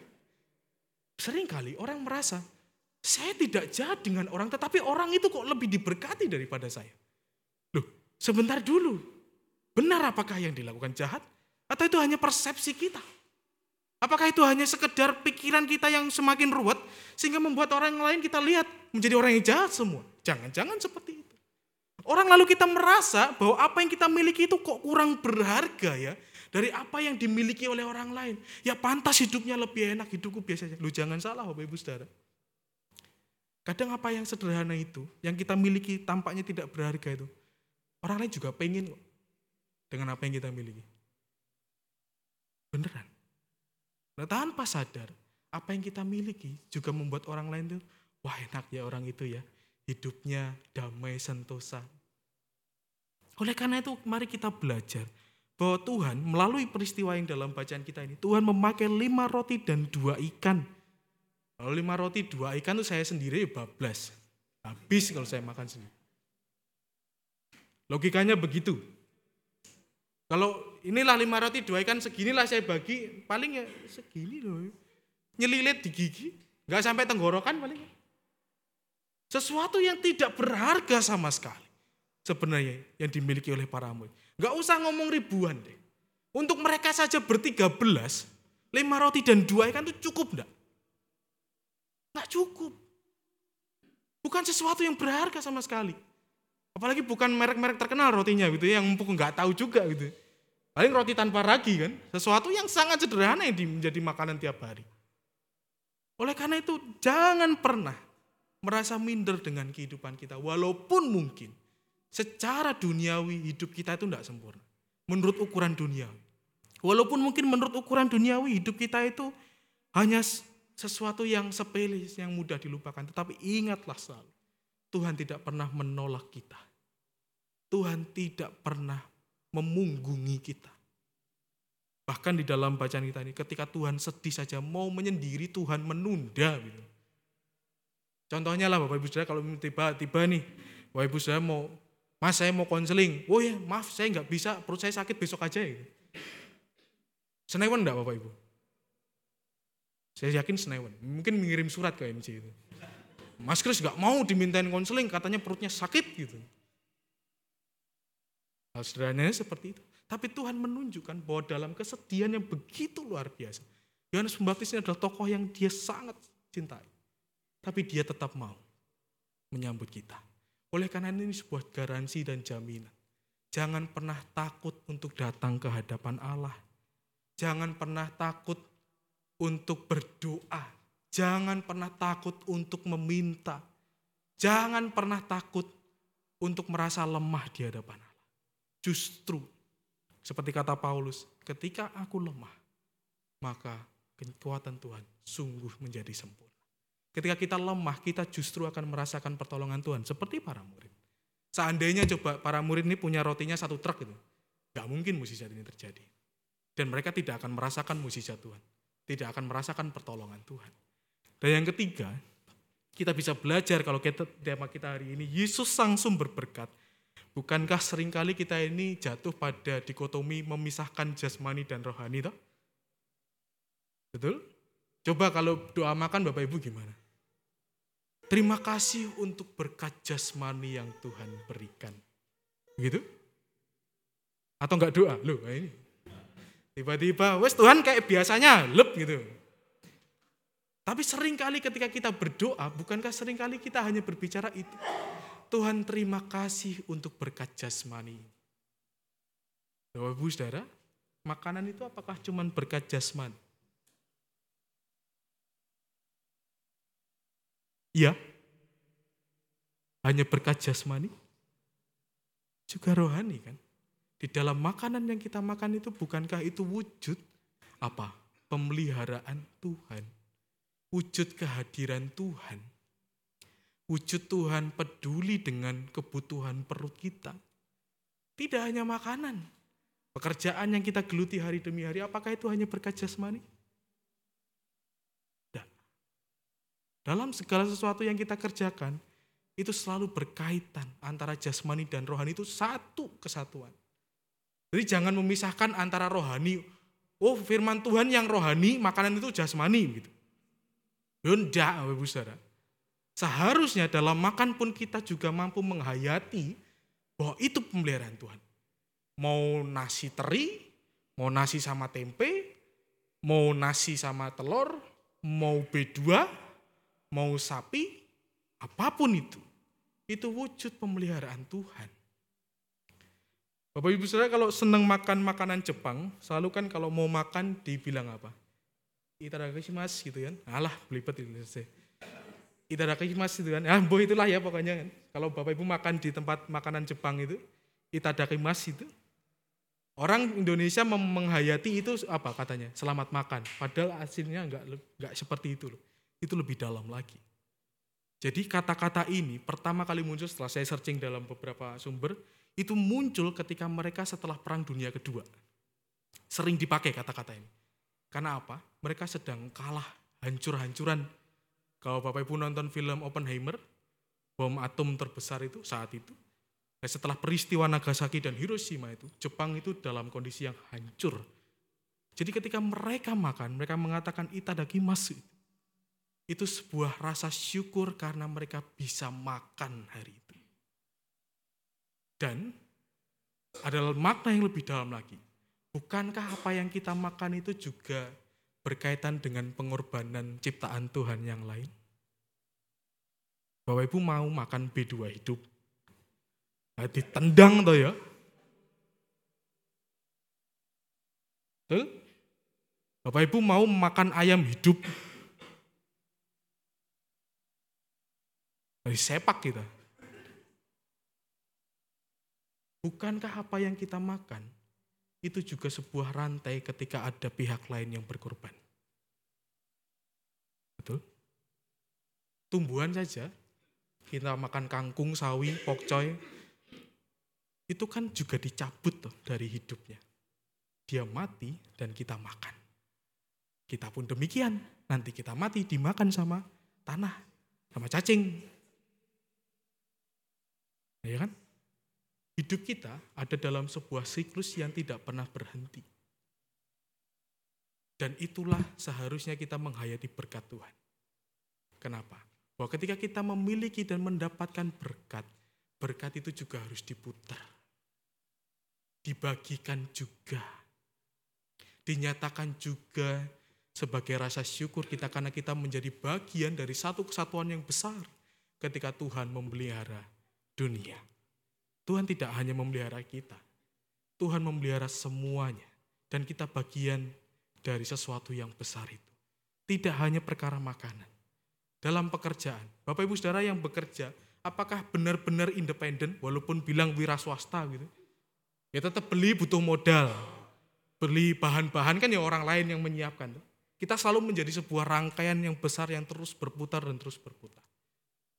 Sering kali orang merasa, saya tidak jahat dengan orang, tetapi orang itu kok lebih diberkati daripada saya. Sebentar dulu. Benar apakah yang dilakukan jahat? Atau itu hanya persepsi kita? Apakah itu hanya sekedar pikiran kita yang semakin ruwet sehingga membuat orang lain kita lihat menjadi orang yang jahat semua? Jangan-jangan seperti itu. Orang lalu kita merasa bahwa apa yang kita miliki itu kok kurang berharga ya dari apa yang dimiliki oleh orang lain. Ya pantas hidupnya lebih enak, hidupku biasa saja. Lu jangan salah Bapak Ibu Saudara. Kadang apa yang sederhana itu, yang kita miliki tampaknya tidak berharga itu. Orang lain juga pengen kok dengan apa yang kita miliki. Beneran. Nah, tanpa sadar, apa yang kita miliki juga membuat orang lain tuh, wah enak ya orang itu ya, hidupnya damai sentosa. Oleh karena itu, mari kita belajar bahwa Tuhan melalui peristiwa yang dalam bacaan kita ini, Tuhan memakai lima roti dan dua ikan. Kalau lima roti, dua ikan itu saya sendiri bablas. Habis kalau saya makan sendiri. Logikanya begitu. Kalau inilah lima roti dua ikan seginilah saya bagi paling ya segini loh. Nyelilit di gigi nggak sampai tenggorokan paling. Sesuatu yang tidak berharga sama sekali sebenarnya yang dimiliki oleh para murid. Nggak usah ngomong ribuan deh. Untuk mereka saja bertiga belas lima roti dan dua ikan itu cukup enggak nggak cukup. Bukan sesuatu yang berharga sama sekali apalagi bukan merek-merek terkenal rotinya gitu ya, yang mumpuk nggak tahu juga gitu Paling roti tanpa ragi kan, sesuatu yang sangat sederhana yang menjadi makanan tiap hari. Oleh karena itu jangan pernah merasa minder dengan kehidupan kita. Walaupun mungkin secara duniawi hidup kita itu tidak sempurna. Menurut ukuran duniawi. Walaupun mungkin menurut ukuran duniawi hidup kita itu hanya sesuatu yang sepele, yang mudah dilupakan. Tetapi ingatlah selalu, Tuhan tidak pernah menolak kita. Tuhan tidak pernah memunggungi kita. Bahkan di dalam bacaan kita ini, ketika Tuhan sedih saja mau menyendiri, Tuhan menunda. Gitu. Contohnya lah Bapak Ibu Saudara kalau tiba-tiba nih, Bapak Ibu Saudara mau, mas saya mau konseling, oh ya maaf saya nggak bisa, perut saya sakit besok aja. Gitu. Senewan enggak Bapak Ibu? Saya yakin Senewan, mungkin mengirim surat ke MC itu. Mas Kris nggak mau dimintain konseling, katanya perutnya sakit gitu. Hal sederhananya seperti itu. Tapi Tuhan menunjukkan bahwa dalam kesedihan yang begitu luar biasa. Yohanes Pembaptis ini adalah tokoh yang dia sangat cintai. Tapi dia tetap mau menyambut kita. Oleh karena ini sebuah garansi dan jaminan. Jangan pernah takut untuk datang ke hadapan Allah. Jangan pernah takut untuk berdoa. Jangan pernah takut untuk meminta. Jangan pernah takut untuk merasa lemah di hadapan Allah. Justru seperti kata Paulus, ketika aku lemah, maka kekuatan Tuhan sungguh menjadi sempurna. Ketika kita lemah, kita justru akan merasakan pertolongan Tuhan seperti para murid. Seandainya coba para murid ini punya rotinya satu truk itu, gak mungkin mukjizat ini terjadi. Dan mereka tidak akan merasakan mukjizat Tuhan, tidak akan merasakan pertolongan Tuhan. Dan yang ketiga, kita bisa belajar kalau kita tema kita hari ini Yesus sang sumber berkat Bukankah sering kali kita ini jatuh pada dikotomi memisahkan jasmani dan rohani toh? Betul? Coba kalau doa makan Bapak Ibu gimana? Terima kasih untuk berkat jasmani yang Tuhan berikan. Begitu? Atau enggak doa? Loh, ini. Tiba-tiba, wes Tuhan kayak biasanya, lep gitu. Tapi sering kali ketika kita berdoa, bukankah sering kali kita hanya berbicara itu? Tuhan terima kasih untuk berkat jasmani. Bapak Ibu Saudara, makanan itu apakah cuma berkat jasmani? Iya. Hanya berkat jasmani? Juga rohani kan? Di dalam makanan yang kita makan itu bukankah itu wujud apa? Pemeliharaan Tuhan. Wujud kehadiran Tuhan. Wujud Tuhan peduli dengan kebutuhan perut kita. Tidak hanya makanan. Pekerjaan yang kita geluti hari demi hari, apakah itu hanya berkat jasmani? Tidak. Dalam segala sesuatu yang kita kerjakan, itu selalu berkaitan antara jasmani dan rohani itu satu kesatuan. Jadi jangan memisahkan antara rohani, oh firman Tuhan yang rohani, makanan itu jasmani gitu. Enggak, Bapak Saudara. Seharusnya dalam makan pun kita juga mampu menghayati bahwa itu pemeliharaan Tuhan. Mau nasi teri, mau nasi sama tempe, mau nasi sama telur, mau B2, mau sapi, apa pun itu. Itu wujud pemeliharaan Tuhan. Bapak Ibu Saudara kalau senang makan makanan Jepang, selalu kan kalau mau makan dibilang apa? Itadakimasu gitu kan. Alah, belibet itu selesai. Itadakimasu gitu kan. Ah, boh itulah ya pokoknya kan. Kalau Bapak Ibu makan di tempat makanan Jepang itu, itadakimasu itu. Orang Indonesia menghayati itu apa katanya? Selamat makan. Padahal aslinya enggak, enggak seperti itu loh. Itu lebih dalam lagi. Jadi kata-kata ini pertama kali muncul setelah saya searching dalam beberapa sumber, itu muncul ketika mereka setelah Perang Dunia Kedua. Sering dipakai kata-kata ini. Karena apa? Mereka sedang kalah hancur-hancuran. Kalau Bapak Ibu nonton film Oppenheimer, bom atom terbesar itu saat itu, setelah peristiwa Nagasaki dan Hiroshima itu, Jepang itu dalam kondisi yang hancur. Jadi ketika mereka makan, mereka mengatakan itadakimasu. Itu sebuah rasa syukur karena mereka bisa makan hari itu. Dan adalah makna yang lebih dalam lagi. Bukankah apa yang kita makan itu juga berkaitan dengan pengorbanan ciptaan Tuhan yang lain? Bapak Ibu mau makan B2 hidup. Nah, ditendang toh ya. Betul? Bapak Ibu mau makan ayam hidup. Dari sepak kita. Bukankah apa yang kita makan itu juga sebuah rantai ketika ada pihak lain yang berkorban? Betul? Tumbuhan saja, kita makan kangkung, sawi, pokcoy, itu kan juga dicabut tuh dari hidupnya. Dia mati dan kita makan. Kita pun demikian, nanti kita mati dimakan sama tanah, sama cacing. Ya kan? Hidup kita ada dalam sebuah siklus yang tidak pernah berhenti. Dan itulah seharusnya kita menghayati berkat Tuhan. Kenapa? Bahwa ketika kita memiliki dan mendapatkan berkat, berkat itu juga harus diputar. Dibagikan juga. Dinyatakan juga sebagai rasa syukur kita karena kita menjadi bagian dari satu kesatuan yang besar ketika Tuhan memelihara dunia. Tuhan tidak hanya memelihara kita, Tuhan memelihara semuanya, dan kita bagian dari sesuatu yang besar itu. Tidak hanya perkara makanan. Dalam pekerjaan, Bapak Ibu Saudara yang bekerja, apakah benar-benar independen walaupun bilang wira swasta gitu? Ya tetap beli butuh modal. Beli bahan-bahan kan ya orang lain yang menyiapkan. Kita selalu menjadi sebuah rangkaian yang besar yang terus berputar dan terus berputar.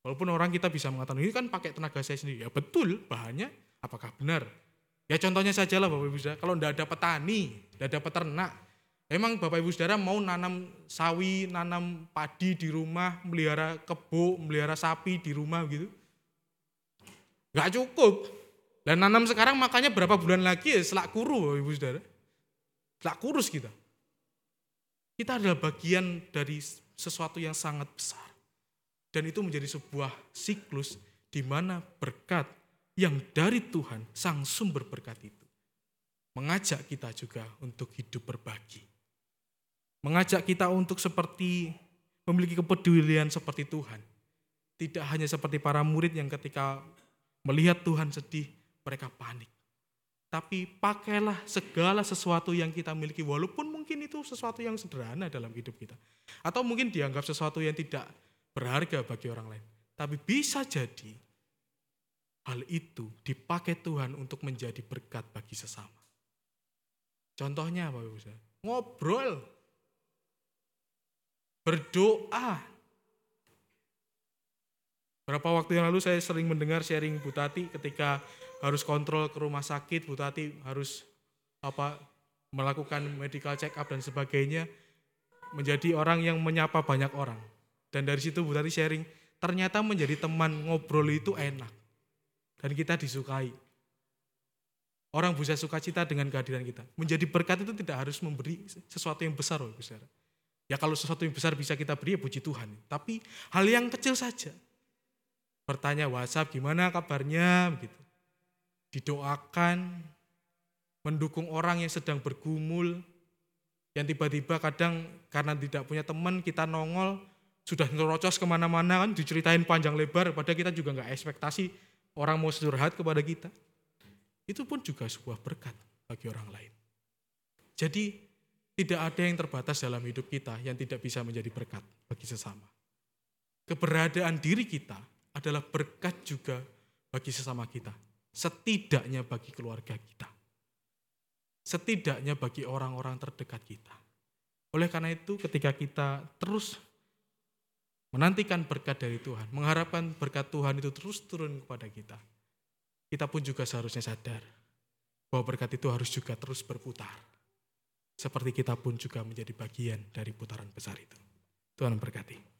Walaupun orang kita bisa mengatakan ini kan pakai tenaga saya sendiri. Ya betul, bahannya apakah benar? Ya contohnya saja lah Bapak Ibu Saudara, kalau tidak ada petani, tidak ada peternak, emang Bapak Ibu Saudara mau nanam sawi, nanam padi di rumah, melihara kebo, melihara sapi di rumah gitu? Gak cukup. Dan nanam sekarang makanya berapa bulan lagi ya selak kuru Bapak Ibu Saudara. Selak kurus kita. Kita adalah bagian dari sesuatu yang sangat besar. Dan itu menjadi sebuah siklus di mana berkat yang dari Tuhan, sang sumber berkat itu, mengajak kita juga untuk hidup berbagi. Mengajak kita untuk seperti memiliki kepedulian seperti Tuhan. Tidak hanya seperti para murid yang ketika melihat Tuhan sedih, mereka panik. Tapi pakailah segala sesuatu yang kita miliki, walaupun mungkin itu sesuatu yang sederhana dalam hidup kita. Atau mungkin dianggap sesuatu yang tidak berharga bagi orang lain. Tapi bisa jadi hal itu dipakai Tuhan untuk menjadi berkat bagi sesama. Contohnya apa Ibu ngobrol, berdoa. Berapa waktu yang lalu saya sering mendengar sharing Bu Tati ketika harus kontrol ke rumah sakit, Bu Tati harus apa melakukan medical check up dan sebagainya menjadi orang yang menyapa banyak orang. Dan dari situ Bu Tati sharing, ternyata menjadi teman ngobrol itu enak. Dan kita disukai. Orang bisa sukacita dengan kehadiran kita. Menjadi berkat itu tidak harus memberi sesuatu yang besar, loh, besar. Ya kalau sesuatu yang besar bisa kita beri ya puji Tuhan. Tapi hal yang kecil saja. Bertanya WhatsApp gimana kabarnya gitu. Didoakan, mendukung orang yang sedang bergumul, yang tiba-tiba kadang karena tidak punya teman kita nongol, sudah nerocos ke mana-mana kan diceritain panjang lebar, padahal kita juga nggak ekspektasi orang mau curhat kepada kita itu pun juga sebuah berkat bagi orang lain. Jadi tidak ada yang terbatas dalam hidup kita yang tidak bisa menjadi berkat bagi sesama. Keberadaan diri kita adalah berkat juga bagi sesama kita. Setidaknya bagi keluarga kita. Setidaknya bagi orang-orang terdekat kita. Oleh karena itu ketika kita terus menantikan berkat dari Tuhan, mengharapkan berkat Tuhan itu terus turun kepada kita, kita pun juga seharusnya sadar bahwa berkat itu harus juga terus berputar. Seperti kita pun juga menjadi bagian dari putaran besar itu. Tuhan memberkati.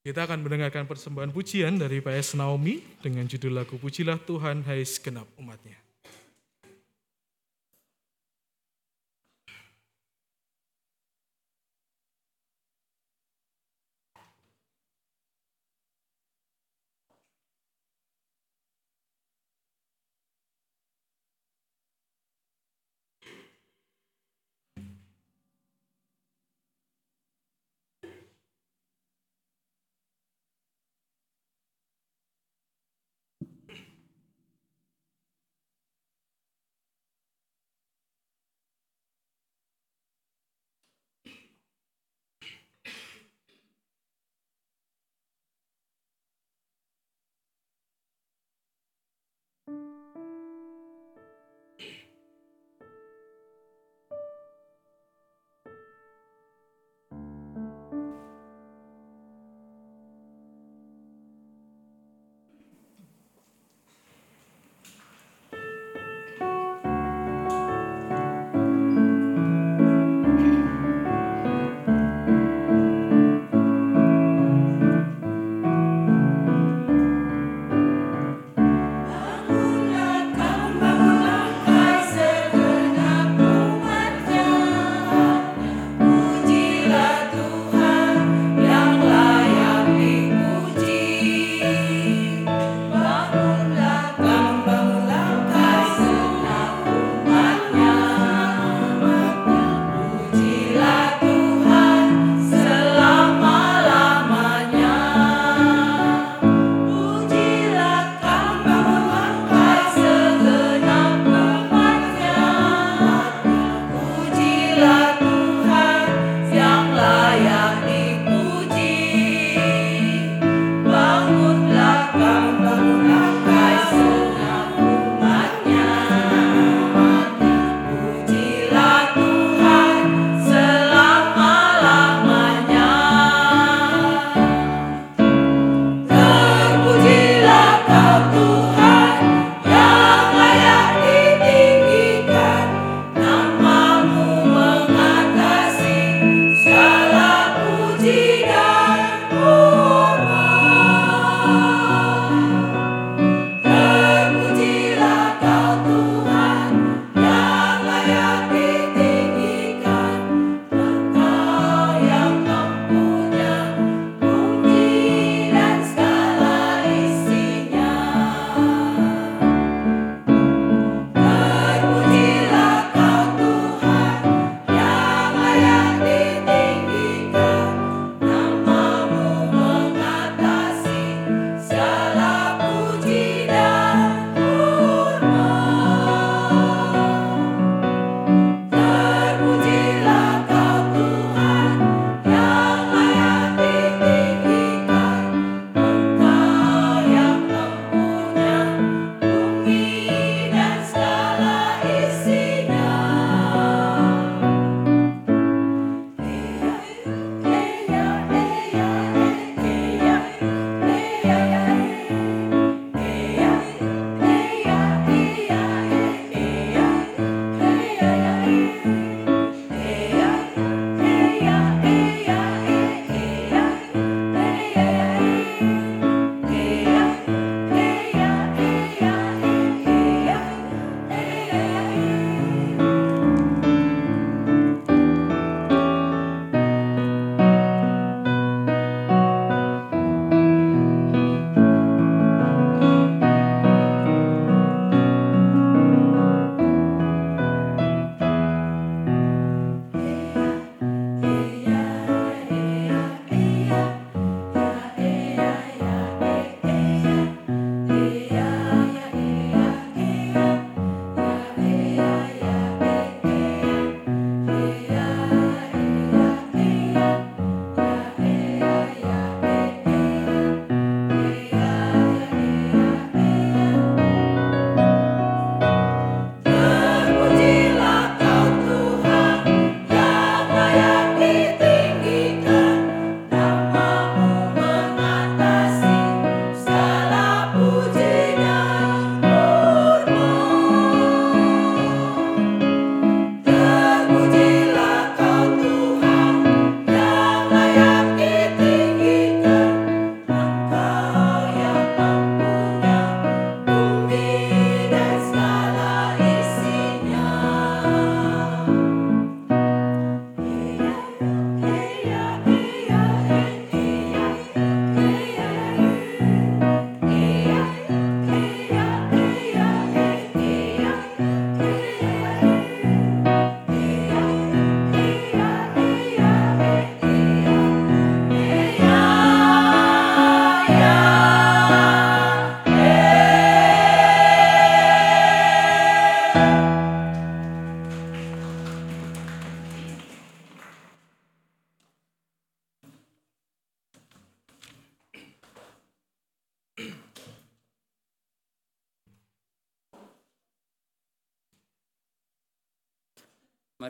Kita akan mendengarkan persembahan pujian dari PS Naomi dengan judul lagu Pujilah Tuhan Hai Segenap Umatnya.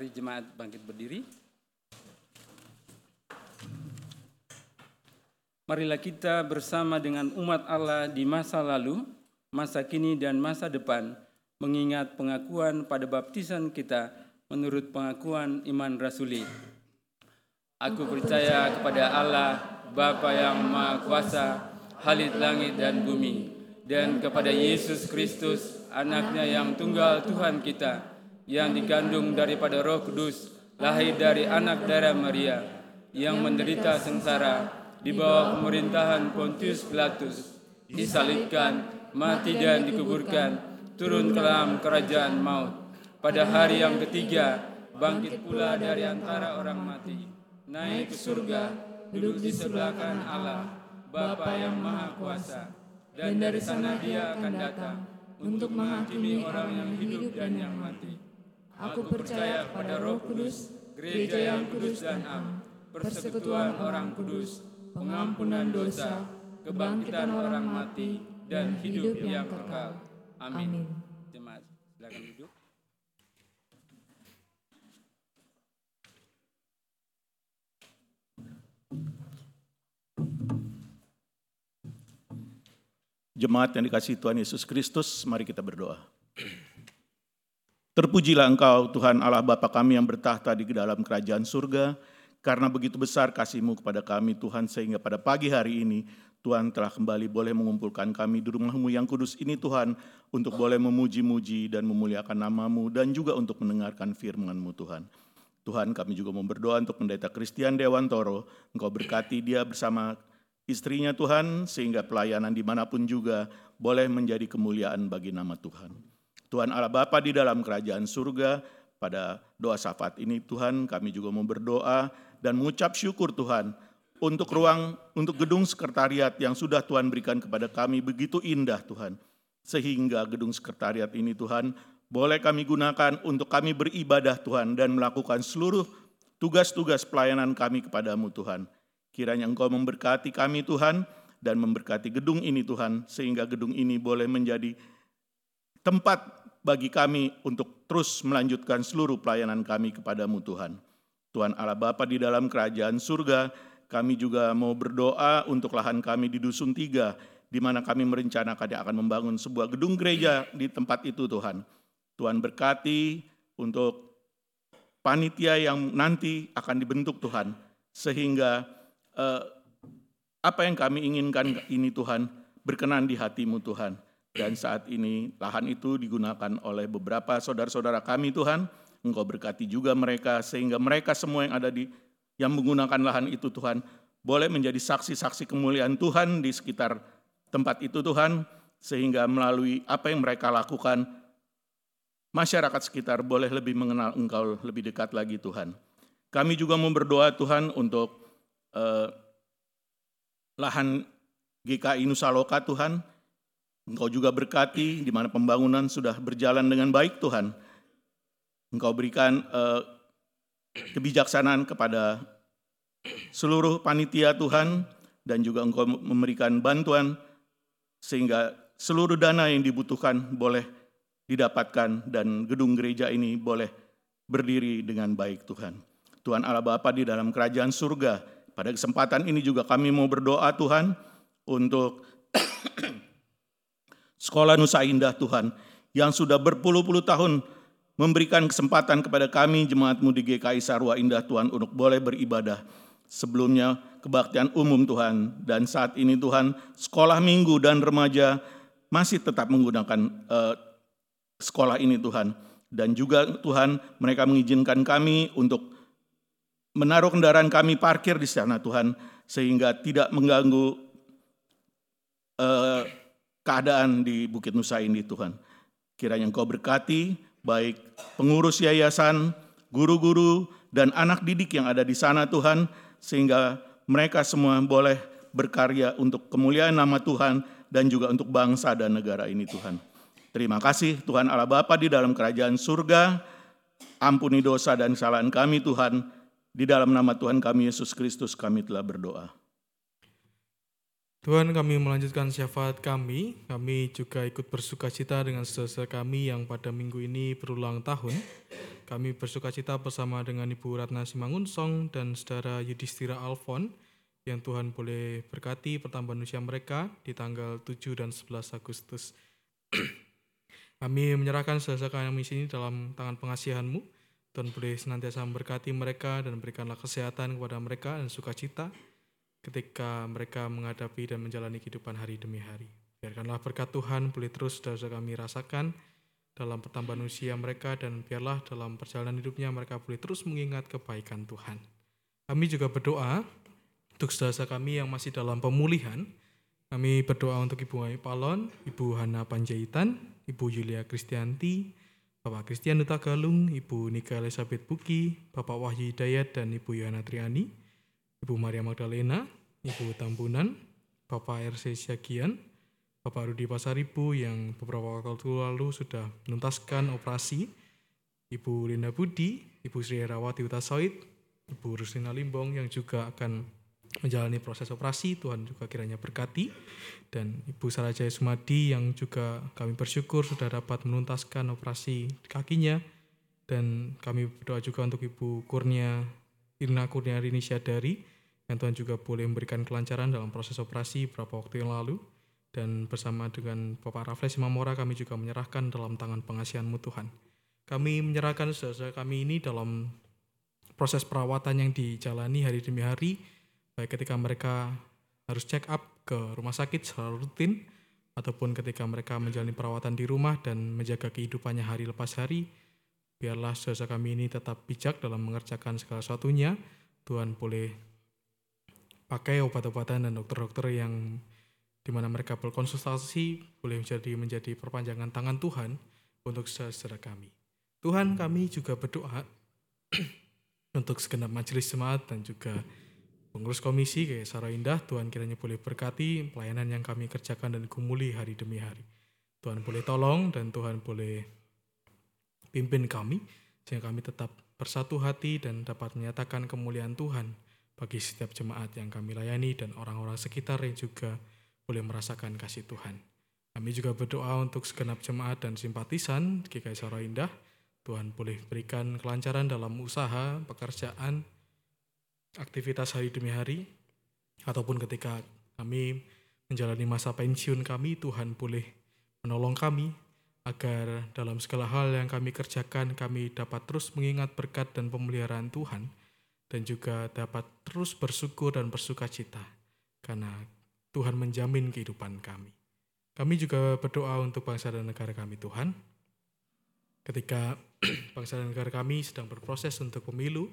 Mari jemaat bangkit berdiri. Marilah kita bersama dengan umat Allah di masa lalu, masa kini dan masa depan mengingat pengakuan pada baptisan kita menurut pengakuan iman rasuli. Aku percaya kepada Allah, Bapa yang Maha Kuasa, Halit langit dan bumi, dan kepada Yesus Kristus, anaknya yang tunggal Tuhan kita, yang dikandung daripada roh kudus, lahir dari anak darah Maria, yang menderita sengsara, di bawah pemerintahan Pontius Pilatus, disalibkan, mati dan dikuburkan, turun ke dalam kerajaan maut. Pada hari yang ketiga, bangkit pula dari antara orang mati, naik ke surga, duduk di sebelah kanan Allah, Bapa yang Maha Kuasa, dan dari sana dia akan datang untuk menghakimi orang yang hidup dan yang mati. Aku percaya pada Roh Kudus, gereja yang kudus dan am, persekutuan orang kudus, pengampunan dosa, kebangkitan orang mati, dan hidup yang kekal. Amin. Jemaat, silakan duduk. Jemaat yang dikasih Tuhan Yesus Kristus, mari kita berdoa. Terpujilah Engkau, Tuhan Allah Bapa kami yang bertahta di dalam kerajaan surga, karena begitu besar kasih-Mu kepada kami, Tuhan, sehingga pada pagi hari ini, Tuhan telah kembali boleh mengumpulkan kami di rumah-Mu yang kudus ini, Tuhan, untuk boleh memuji-muji dan memuliakan nama-Mu, dan juga untuk mendengarkan firman-Mu, Tuhan. Tuhan, kami juga mau berdoa untuk pendeta Christian Dewantoro, Engkau berkati dia bersama istrinya Tuhan, sehingga pelayanan di mana pun juga boleh menjadi kemuliaan bagi nama Tuhan. Tuhan Allah Bapa di dalam kerajaan surga, pada doa syafaat ini Tuhan kami juga mau berdoa dan mengucap syukur Tuhan untuk ruang, untuk gedung sekretariat yang sudah Tuhan berikan kepada kami begitu indah Tuhan. Sehingga gedung sekretariat ini Tuhan boleh kami gunakan untuk kami beribadah Tuhan dan melakukan seluruh tugas-tugas pelayanan kami kepadamu Tuhan. Kiranya Engkau memberkati kami Tuhan dan memberkati gedung ini Tuhan sehingga gedung ini boleh menjadi tempat bagi kami untuk terus melanjutkan seluruh pelayanan kami kepadamu Tuhan. Tuhan Allah Bapa di dalam kerajaan surga, kami juga mau berdoa untuk lahan kami di Dusun Tiga, di mana kami merencanakan akan membangun sebuah gedung gereja di tempat itu Tuhan. Tuhan berkati untuk panitia yang nanti akan dibentuk Tuhan, sehingga eh, apa yang kami inginkan ini Tuhan berkenan di hatimu Tuhan. Dan saat ini lahan itu digunakan oleh beberapa saudara-saudara kami Tuhan. Engkau berkati juga mereka sehingga mereka semua yang ada di yang menggunakan lahan itu Tuhan boleh menjadi saksi-saksi kemuliaan Tuhan di sekitar tempat itu Tuhan sehingga melalui apa yang mereka lakukan masyarakat sekitar boleh lebih mengenal Engkau lebih dekat lagi Tuhan. Kami juga mau berdoa Tuhan untuk eh, lahan GKI Nusa Loka Tuhan. Engkau juga berkati di mana pembangunan sudah berjalan dengan baik Tuhan. Engkau berikan eh, kebijaksanaan kepada seluruh panitia Tuhan dan juga Engkau memberikan bantuan sehingga seluruh dana yang dibutuhkan boleh didapatkan dan gedung gereja ini boleh berdiri dengan baik Tuhan. Tuhan Allah Bapa di dalam kerajaan surga, pada kesempatan ini juga kami mau berdoa Tuhan untuk Sekolah Nusa Indah Tuhan yang sudah berpuluh-puluh tahun memberikan kesempatan kepada kami jemaatmu di GKI Sarwa Indah Tuhan untuk boleh beribadah. Sebelumnya kebaktian umum Tuhan dan saat ini Tuhan sekolah minggu dan remaja masih tetap menggunakan uh, sekolah ini Tuhan. Dan juga Tuhan mereka mengizinkan kami untuk menaruh kendaraan kami parkir di sana Tuhan. Sehingga tidak mengganggu eh, keadaan di Bukit Nusa ini Tuhan. Kiranya Engkau berkati baik pengurus yayasan, guru-guru, dan anak didik yang ada di sana Tuhan. Sehingga mereka semua boleh berkarya untuk kemuliaan nama Tuhan dan juga untuk bangsa dan negara ini Tuhan. Terima kasih Tuhan Allah Bapa di dalam kerajaan surga. Ampuni dosa dan kesalahan kami Tuhan. Di dalam nama Tuhan kami Yesus Kristus kami telah berdoa. Tuhan kami melanjutkan syafaat kami, kami juga ikut bersuka cita dengan saudara kami yang pada minggu ini berulang tahun. Kami bersuka cita bersama dengan Ibu Ratna Simangunsong dan saudara Yudhistira Alfon yang Tuhan boleh berkati pertambahan usia mereka di tanggal 7 dan 11 Agustus. kami menyerahkan saudara kami sini dalam tangan pengasihanmu. Tuhan boleh senantiasa memberkati mereka dan berikanlah kesehatan kepada mereka dan sukacita ketika mereka menghadapi dan menjalani kehidupan hari demi hari. Biarkanlah berkat Tuhan boleh terus saudara kami rasakan dalam pertambahan usia mereka dan biarlah dalam perjalanan hidupnya mereka boleh terus mengingat kebaikan Tuhan. Kami juga berdoa untuk saudara kami yang masih dalam pemulihan. Kami berdoa untuk Ibu Mai Palon, Ibu Hana Panjaitan, Ibu Yulia Kristianti, Bapak Kristian Duta Galung, Ibu Nika Elizabeth Buki, Bapak Wahyu Hidayat, dan Ibu Yana Triani, Ibu Maria Magdalena, Ibu Tambunan, Bapak RC Syagian, Bapak Rudi Pasaribu yang beberapa waktu lalu sudah menuntaskan operasi, Ibu Linda Budi, Ibu Sri Herawati Utasoid, Ibu Rusina Limbong yang juga akan menjalani proses operasi, Tuhan juga kiranya berkati, dan Ibu Sarajaya Sumadi yang juga kami bersyukur sudah dapat menuntaskan operasi kakinya, dan kami berdoa juga untuk Ibu Kurnia Irna Kurnia Rini Syadari yang Tuhan juga boleh memberikan kelancaran dalam proses operasi beberapa waktu yang lalu dan bersama dengan Bapak Rafles Mamora kami juga menyerahkan dalam tangan pengasihanmu Tuhan. Kami menyerahkan saudara kami ini dalam proses perawatan yang dijalani hari demi hari baik ketika mereka harus check up ke rumah sakit secara rutin ataupun ketika mereka menjalani perawatan di rumah dan menjaga kehidupannya hari lepas hari Biarlah saudara kami ini tetap bijak dalam mengerjakan segala sesuatunya. Tuhan boleh pakai obat-obatan dan dokter-dokter yang di mana mereka berkonsultasi boleh menjadi menjadi perpanjangan tangan Tuhan untuk saudara kami. Tuhan kami juga berdoa untuk segenap majelis jemaat dan juga pengurus komisi kayak Sarah Indah, Tuhan kiranya boleh berkati pelayanan yang kami kerjakan dan gumuli hari demi hari. Tuhan boleh tolong dan Tuhan boleh pimpin kami, sehingga kami tetap bersatu hati dan dapat menyatakan kemuliaan Tuhan bagi setiap jemaat yang kami layani dan orang-orang sekitar yang juga boleh merasakan kasih Tuhan. Kami juga berdoa untuk segenap jemaat dan simpatisan GKI Saro Indah. Tuhan boleh berikan kelancaran dalam usaha, pekerjaan, aktivitas hari demi hari, ataupun ketika kami menjalani masa pensiun kami, Tuhan boleh menolong kami agar dalam segala hal yang kami kerjakan kami dapat terus mengingat berkat dan pemeliharaan Tuhan dan juga dapat terus bersyukur dan bersuka cita karena Tuhan menjamin kehidupan kami. Kami juga berdoa untuk bangsa dan negara kami Tuhan. Ketika bangsa dan negara kami sedang berproses untuk pemilu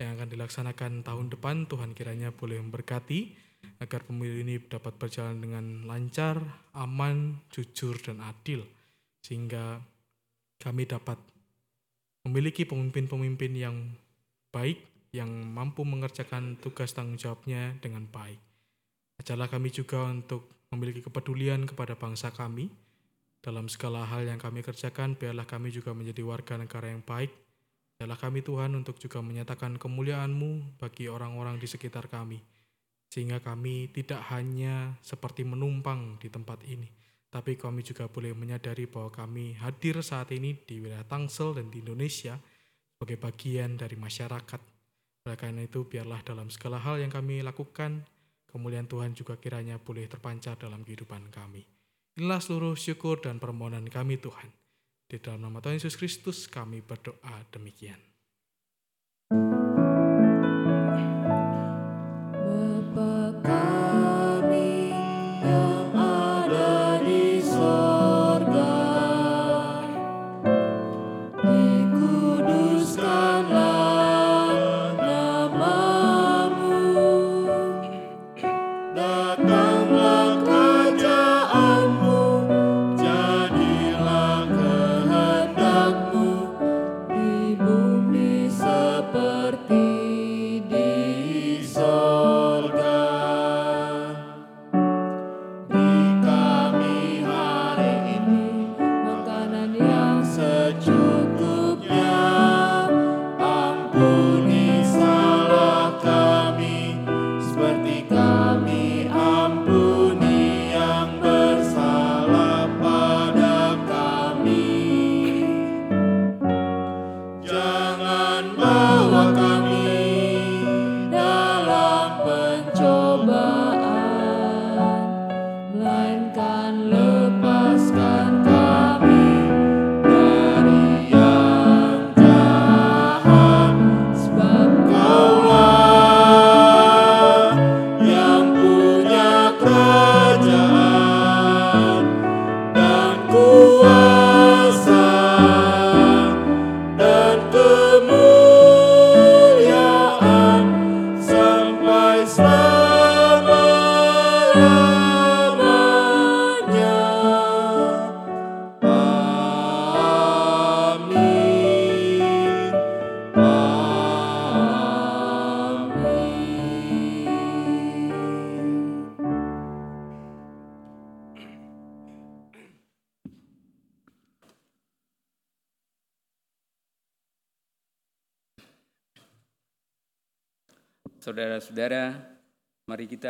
yang akan dilaksanakan tahun depan, Tuhan kiranya boleh memberkati agar pemilu ini dapat berjalan dengan lancar, aman, jujur, dan adil sehingga kami dapat memiliki pemimpin-pemimpin yang baik, yang mampu mengerjakan tugas tanggung jawabnya dengan baik. Ajarlah kami juga untuk memiliki kepedulian kepada bangsa kami. Dalam segala hal yang kami kerjakan, biarlah kami juga menjadi warga negara yang baik. Biarlah kami Tuhan untuk juga menyatakan kemuliaan-Mu bagi orang-orang di sekitar kami. Sehingga kami tidak hanya seperti menumpang di tempat ini, tapi kami juga boleh menyadari bahwa kami hadir saat ini di wilayah Tangsel dan di Indonesia sebagai bagian dari masyarakat. Oleh karena itu, biarlah dalam segala hal yang kami lakukan, kemuliaan Tuhan juga kiranya boleh terpancar dalam kehidupan kami. Inilah seluruh syukur dan permohonan kami Tuhan. Di dalam nama Tuhan Yesus Kristus kami berdoa demikian. kami seperti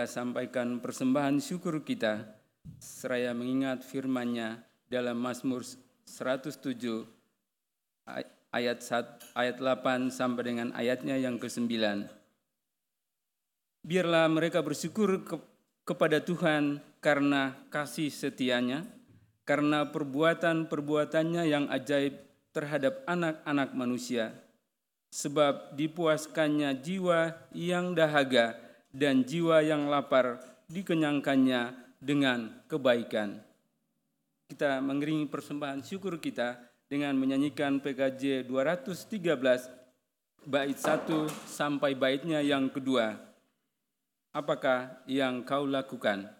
sampaikan persembahan syukur kita seraya mengingat firman-Nya dalam Mazmur 107 ay- ayat 1, ayat 8 sampai dengan ayatnya yang ke-9. Biarlah mereka bersyukur ke- kepada Tuhan karena kasih setianya, karena perbuatan-perbuatannya yang ajaib terhadap anak-anak manusia sebab dipuaskannya jiwa yang dahaga dan jiwa yang lapar dikenyangkannya dengan kebaikan. Kita mengiringi persembahan syukur kita dengan menyanyikan PKJ 213 bait 1 sampai baitnya yang kedua. Apakah yang kau lakukan?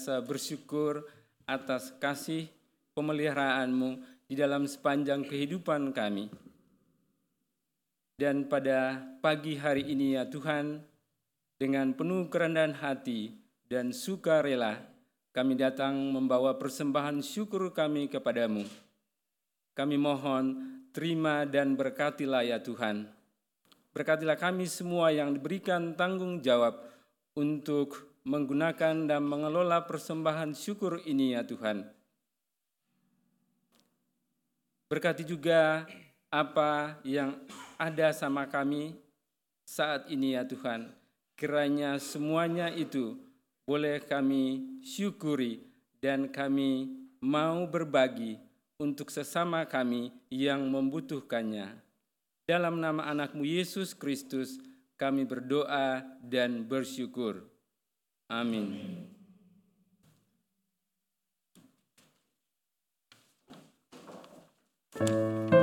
Senantiasa bersyukur atas kasih pemeliharaanmu di dalam sepanjang kehidupan kami. Dan pada pagi hari ini ya Tuhan, dengan penuh kerendahan hati dan sukarela, kami datang membawa persembahan syukur kami kepadamu. Kami mohon terima dan berkatilah ya Tuhan. Berkatilah kami semua yang diberikan tanggung jawab untuk menggunakan dan mengelola persembahan syukur ini ya Tuhan. Berkati juga apa yang ada sama kami saat ini ya Tuhan. Kiranya semuanya itu boleh kami syukuri dan kami mau berbagi untuk sesama kami yang membutuhkannya. Dalam nama anakmu Yesus Kristus kami berdoa dan bersyukur. Amin. Di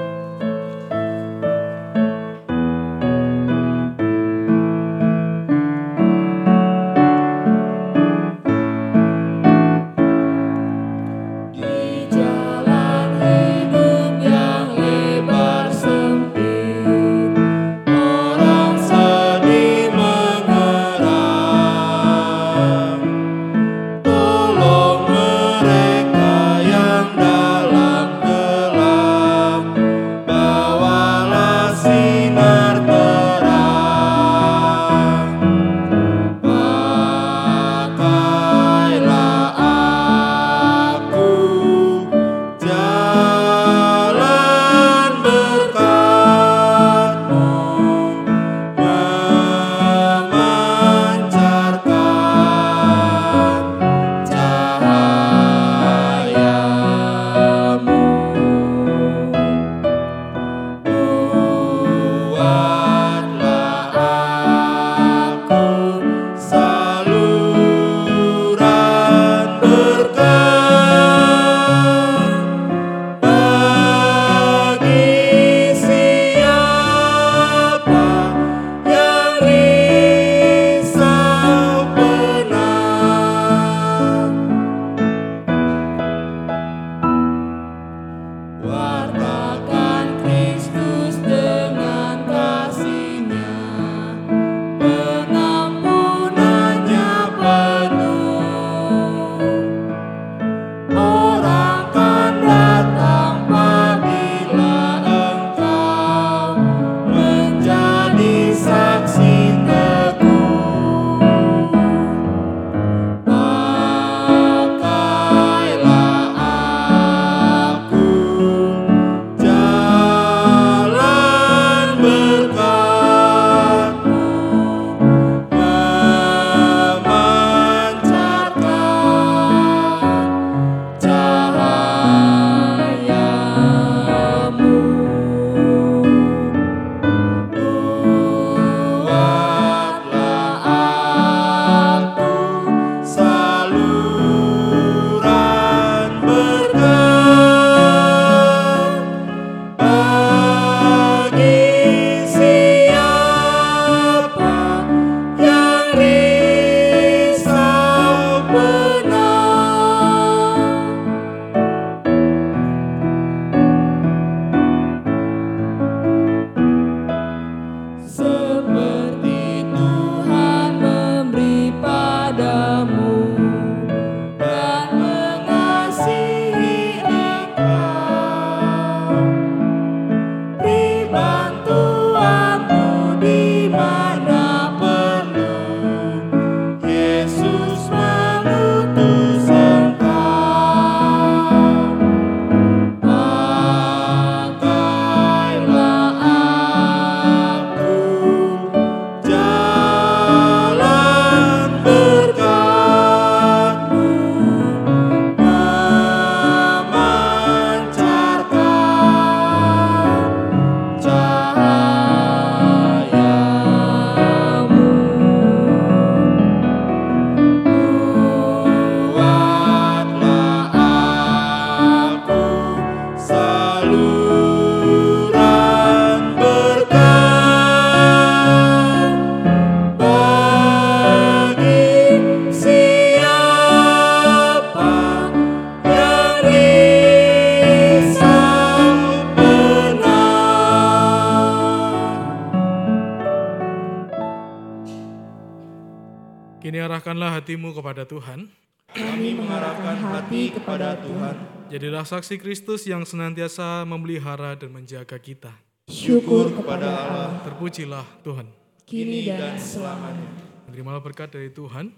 kepada Tuhan. Kami mengarahkan hati kepada Tuhan. Jadilah saksi Kristus yang senantiasa memelihara dan menjaga kita. Syukur kepada Allah, Terpujilah Tuhan. kini dan selamanya. Terimalah berkat dari Tuhan.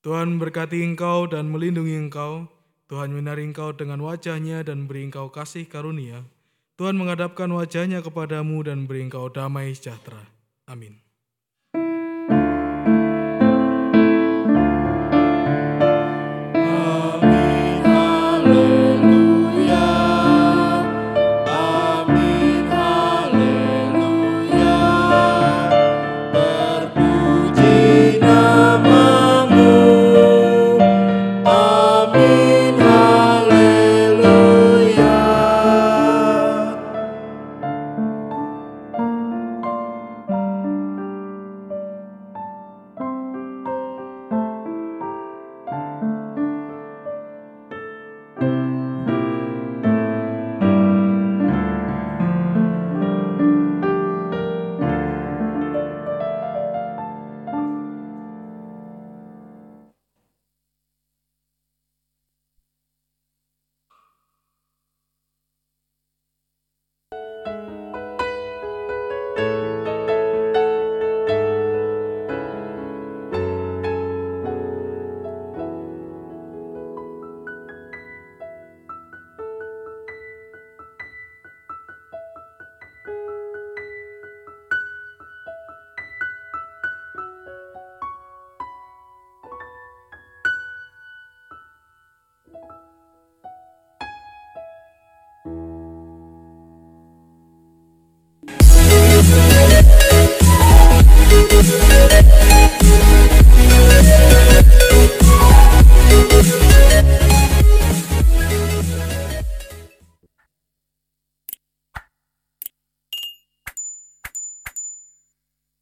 Tuhan berkati engkau dan melindungi engkau. Tuhan menari engkau dengan wajahnya dan beri engkau kasih karunia. Tuhan menghadapkan wajahnya kepadamu dan beri engkau damai sejahtera. Amin.